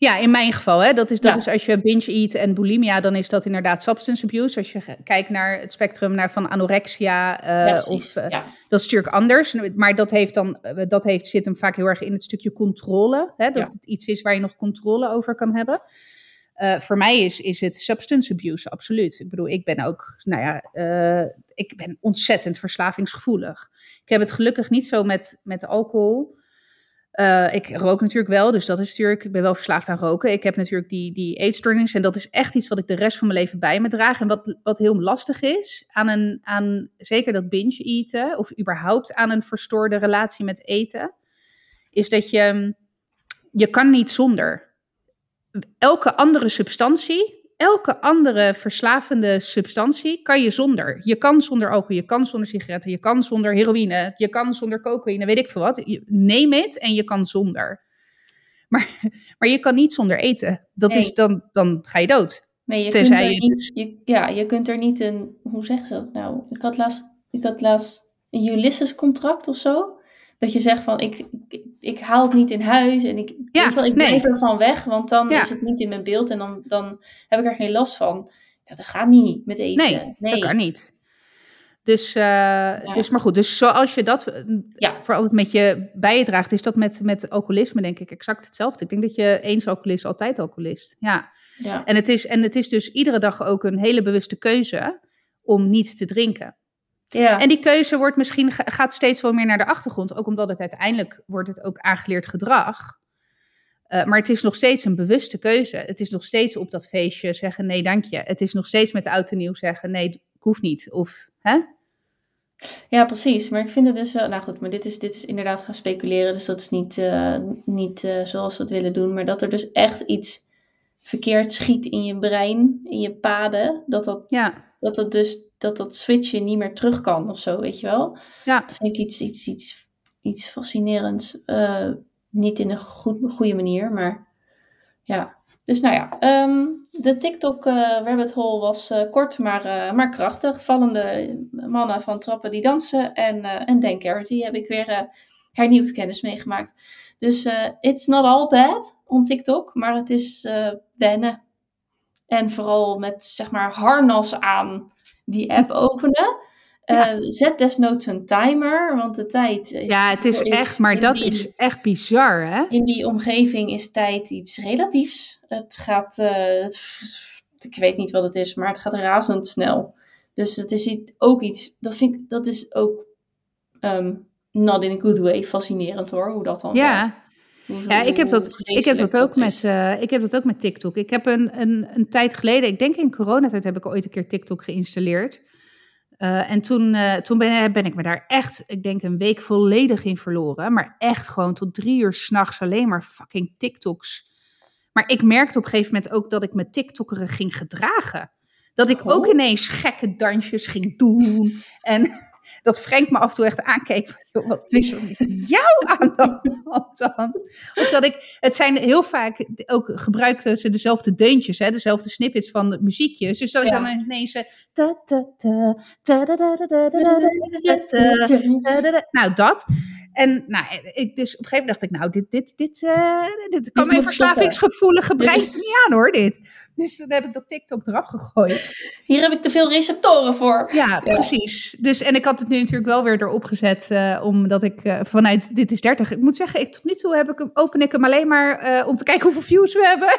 Ja, in mijn geval. Hè, dat, is, dat is als je binge eat en bulimia, dan is dat inderdaad substance abuse. Als je kijkt naar het spectrum naar van anorexia, uh, of, uh, dat is natuurlijk anders. Maar dat, heeft dan, uh, dat heeft, zit hem vaak heel erg in het stukje controle. Hè, dat het iets is waar je nog controle over kan hebben. voor mij is, is het substance abuse, absoluut. Ik bedoel, ik ben ook, nou ja, ik ben ontzettend verslavingsgevoelig. Ik heb het gelukkig niet zo met, met alcohol. Uh, ik rook natuurlijk wel, dus dat is natuurlijk, ik ben wel verslaafd aan roken. Ik heb natuurlijk die, die eetstoornis en dat is echt iets wat ik de rest van mijn leven bij me draag. En wat, wat heel lastig is aan, een, aan zeker dat binge eten, of überhaupt aan een verstoorde relatie met eten, is dat je, je kan niet zonder. Elke andere substantie elke andere verslavende substantie kan je zonder. Je kan zonder alcohol, je kan zonder sigaretten, je kan zonder heroïne, je kan zonder cocaïne, weet ik veel wat. Neem het en je kan zonder. Maar, maar je kan niet zonder eten. Dat is dan, dan ga je dood. Nee, je kunt er niet, dus- je, ja, je kunt er niet een, hoe zeggen ze dat nou? Ik had laatst, ik had laatst een Ulysses contract of zo. Dat je zegt van, ik, ik, ik, haal het niet in huis en ik, ja, weet wel, ik nee. ervan weg, want dan is het niet in mijn beeld en dan, dan heb ik er geen last van. Ja, dat gaat niet met eten. Nee, nee. dat kan niet. Dus, uh, dus, maar goed, dus zoals je dat ja. voor altijd met je bij je draagt, is dat met, met alcoholisme denk ik exact hetzelfde. Ik denk dat je eens alcoholist, altijd alcoholist. Ja. ja. En, het is, en het is dus iedere dag ook een hele bewuste keuze om niet te drinken. Ja. En die keuze wordt misschien, gaat steeds wel meer naar de achtergrond. Ook omdat het uiteindelijk wordt het ook aangeleerd gedrag. Uh, maar het is nog steeds een bewuste keuze. Het is nog steeds op dat feestje zeggen nee, dank je. Het is nog steeds met oud en nieuw zeggen nee, ik hoef niet. Of, hè? Ja, precies. Maar ik vind het dus wel... Nou goed, maar dit is, dit is inderdaad gaan speculeren. Dus dat is niet, uh, niet uh, zoals we het willen doen. Maar dat er dus echt iets verkeerd schiet in je brein, in je paden. Dat dat, ja. dat, dat dus dat dat switchen niet meer terug kan of zo, weet je wel. Ja. Dat vind ik iets, iets, iets, iets fascinerends. Uh, niet in een goed, goede manier, maar ja. Dus nou ja, um, de TikTok uh, rabbit hole was uh, kort, maar, uh, maar krachtig. Vallende mannen van trappen die dansen en, en Dan Carity heb ik weer hernieuwd kennis meegemaakt. Dus it's not all bad on TikTok, maar het is wennen. En vooral met zeg maar harnas aan die app openen. Ja. Uh, zet desnoods een timer, want de tijd. Is, ja, het is, is echt, maar dat die, is echt bizar, hè? In die omgeving is tijd iets relatiefs. Het gaat, uh, het, ik weet niet wat het is, maar het gaat razendsnel. Dus het is ook iets, dat vind ik, dat is ook um, not in a good way fascinerend hoor, hoe dat dan. Ja. Ja, ik heb dat, ik heb dat ook met, uh, ik heb dat ook met TikTok. Ik heb een, een, een tijd geleden, ik denk in coronatijd, heb ik ooit een keer TikTok geïnstalleerd. Uh, en toen, uh, toen ben, ben, ik me daar echt, ik denk een week volledig in verloren. Maar echt gewoon tot drie uur s'nachts alleen maar fucking TikToks. Maar ik merkte op een gegeven moment ook dat ik me TikTokkeren ging gedragen. Dat ik ook Oh. ineens gekke dansjes ging doen. En dat Frank me af en toe echt aankeek. Wat is er met jou aan de hand dan? Of dat ik, het zijn heel vaak, ook gebruiken ze dezelfde deuntjes, hè, dezelfde snippets van muziekjes. Dus dat ik dan ineens... Nou, dat. En nou, ik, dus op een gegeven moment dacht ik, nou, dit, dit, dit, eh, dit kan mijn verslavingsgevoelige brein niet aan, hoor, dit. Dus toen heb ik dat TikTok eraf gegooid. Hier heb ik te veel receptoren voor. Ja, precies. Dus, en ik had het nu natuurlijk wel weer erop gezet, eh, omdat ik eh, vanuit Dit is 30... Ik moet zeggen, ik, tot nu toe heb ik hem, open ik hem alleen maar eh, om te kijken hoeveel views we hebben.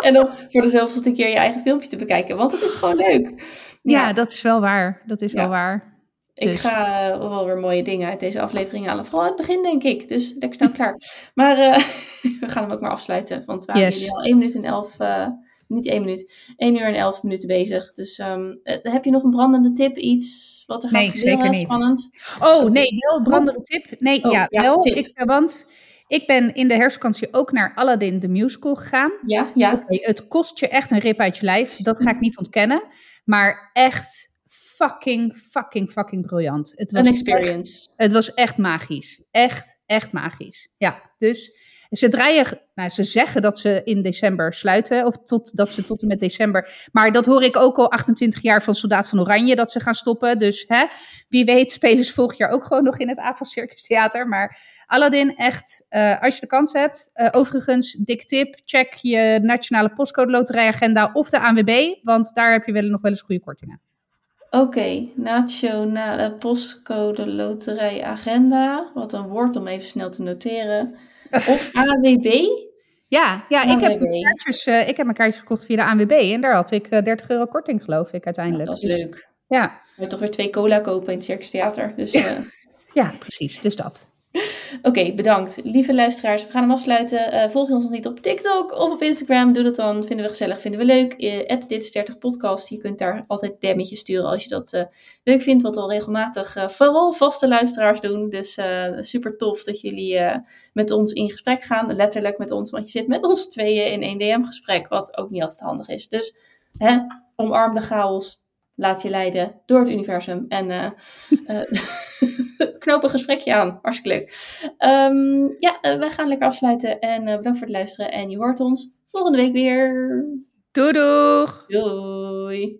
En dan voor de zoveelste keer je eigen filmpje te bekijken, want het is gewoon leuk. Ja, dat is wel waar. Dat is Ja. wel waar. Ik Dus. ga wel weer mooie dingen uit deze aflevering halen. Vooral aan het begin, denk ik. Dus lekker snel klaar. Maar eh, we gaan hem ook maar afsluiten. Want we Yes. jullie al 1 minuut en 11... eh, niet 1 minuut. 1 uur en 11 minuten bezig. Dus ehm, eh, heb je nog een brandende tip? Iets wat er gaat Nee, gebeuren? zeker niet. Spannend? Oh, nee, wel brandende tip. Nee, Oh, ja, ja, wel. tip. Ik, want ik ben in de herfstvakantie ook naar Aladdin the Musical gegaan. Ja, ja. Het kost je echt een rip uit je lijf. Dat ga ik niet ontkennen. Maar echt fucking, fucking, fucking briljant. Het was Een echt- experience. Het was echt magisch. Echt, echt magisch. Ja, dus ze draaien, nou, ze zeggen dat ze in december sluiten, of tot, dat ze tot en met december. Maar dat hoor ik ook al 28 jaar van Soldaat van Oranje, dat ze gaan stoppen. Dus hè, wie weet spelen ze volgend jaar ook gewoon nog in het Avro Circus Theater. Maar Aladdin, echt, eh, als je de kans hebt. eh, overigens, dik tip, check je Nationale Postcode Loterijagenda of de ANWB, want daar heb je wel nog wel eens goede kortingen. Oké, Nationale Postcode Loterij Agenda. Wat een woord om even snel te noteren. Of AWB. Ja, ja ik, heb ANWB. mijn kaartjes, eh, ik heb mijn kaartjes gekocht via de ANWB en daar had ik eh, 30 euro korting, geloof ik, uiteindelijk. Dat was Dus, leuk. Ja, Je toch weer twee cola kopen in het Circus Theater. Dus eh, ja, precies. Dus dat. Oké, bedankt. Lieve luisteraars, we gaan hem afsluiten. Eh, volg ons nog niet op TikTok of op Instagram. Doe dat dan. Vinden we gezellig, vinden we leuk. Eh dit is 30 podcast. Je kunt daar altijd DM'tjes sturen als je dat eh, leuk vindt. Wat al regelmatig vooral vaste luisteraars doen. Dus super tof dat jullie met ons in gesprek gaan. Letterlijk met ons, want je zit met ons tweeën in één DM-gesprek. Wat ook niet altijd handig is. Dus hè, omarm de chaos. Laat je leiden door het universum. En eh, knoop een gesprekje aan. Hartstikke leuk. Ehm, ja, eh, wij gaan lekker afsluiten. En bedankt voor het luisteren. En je hoort ons volgende week weer. Doei doeg! Doei.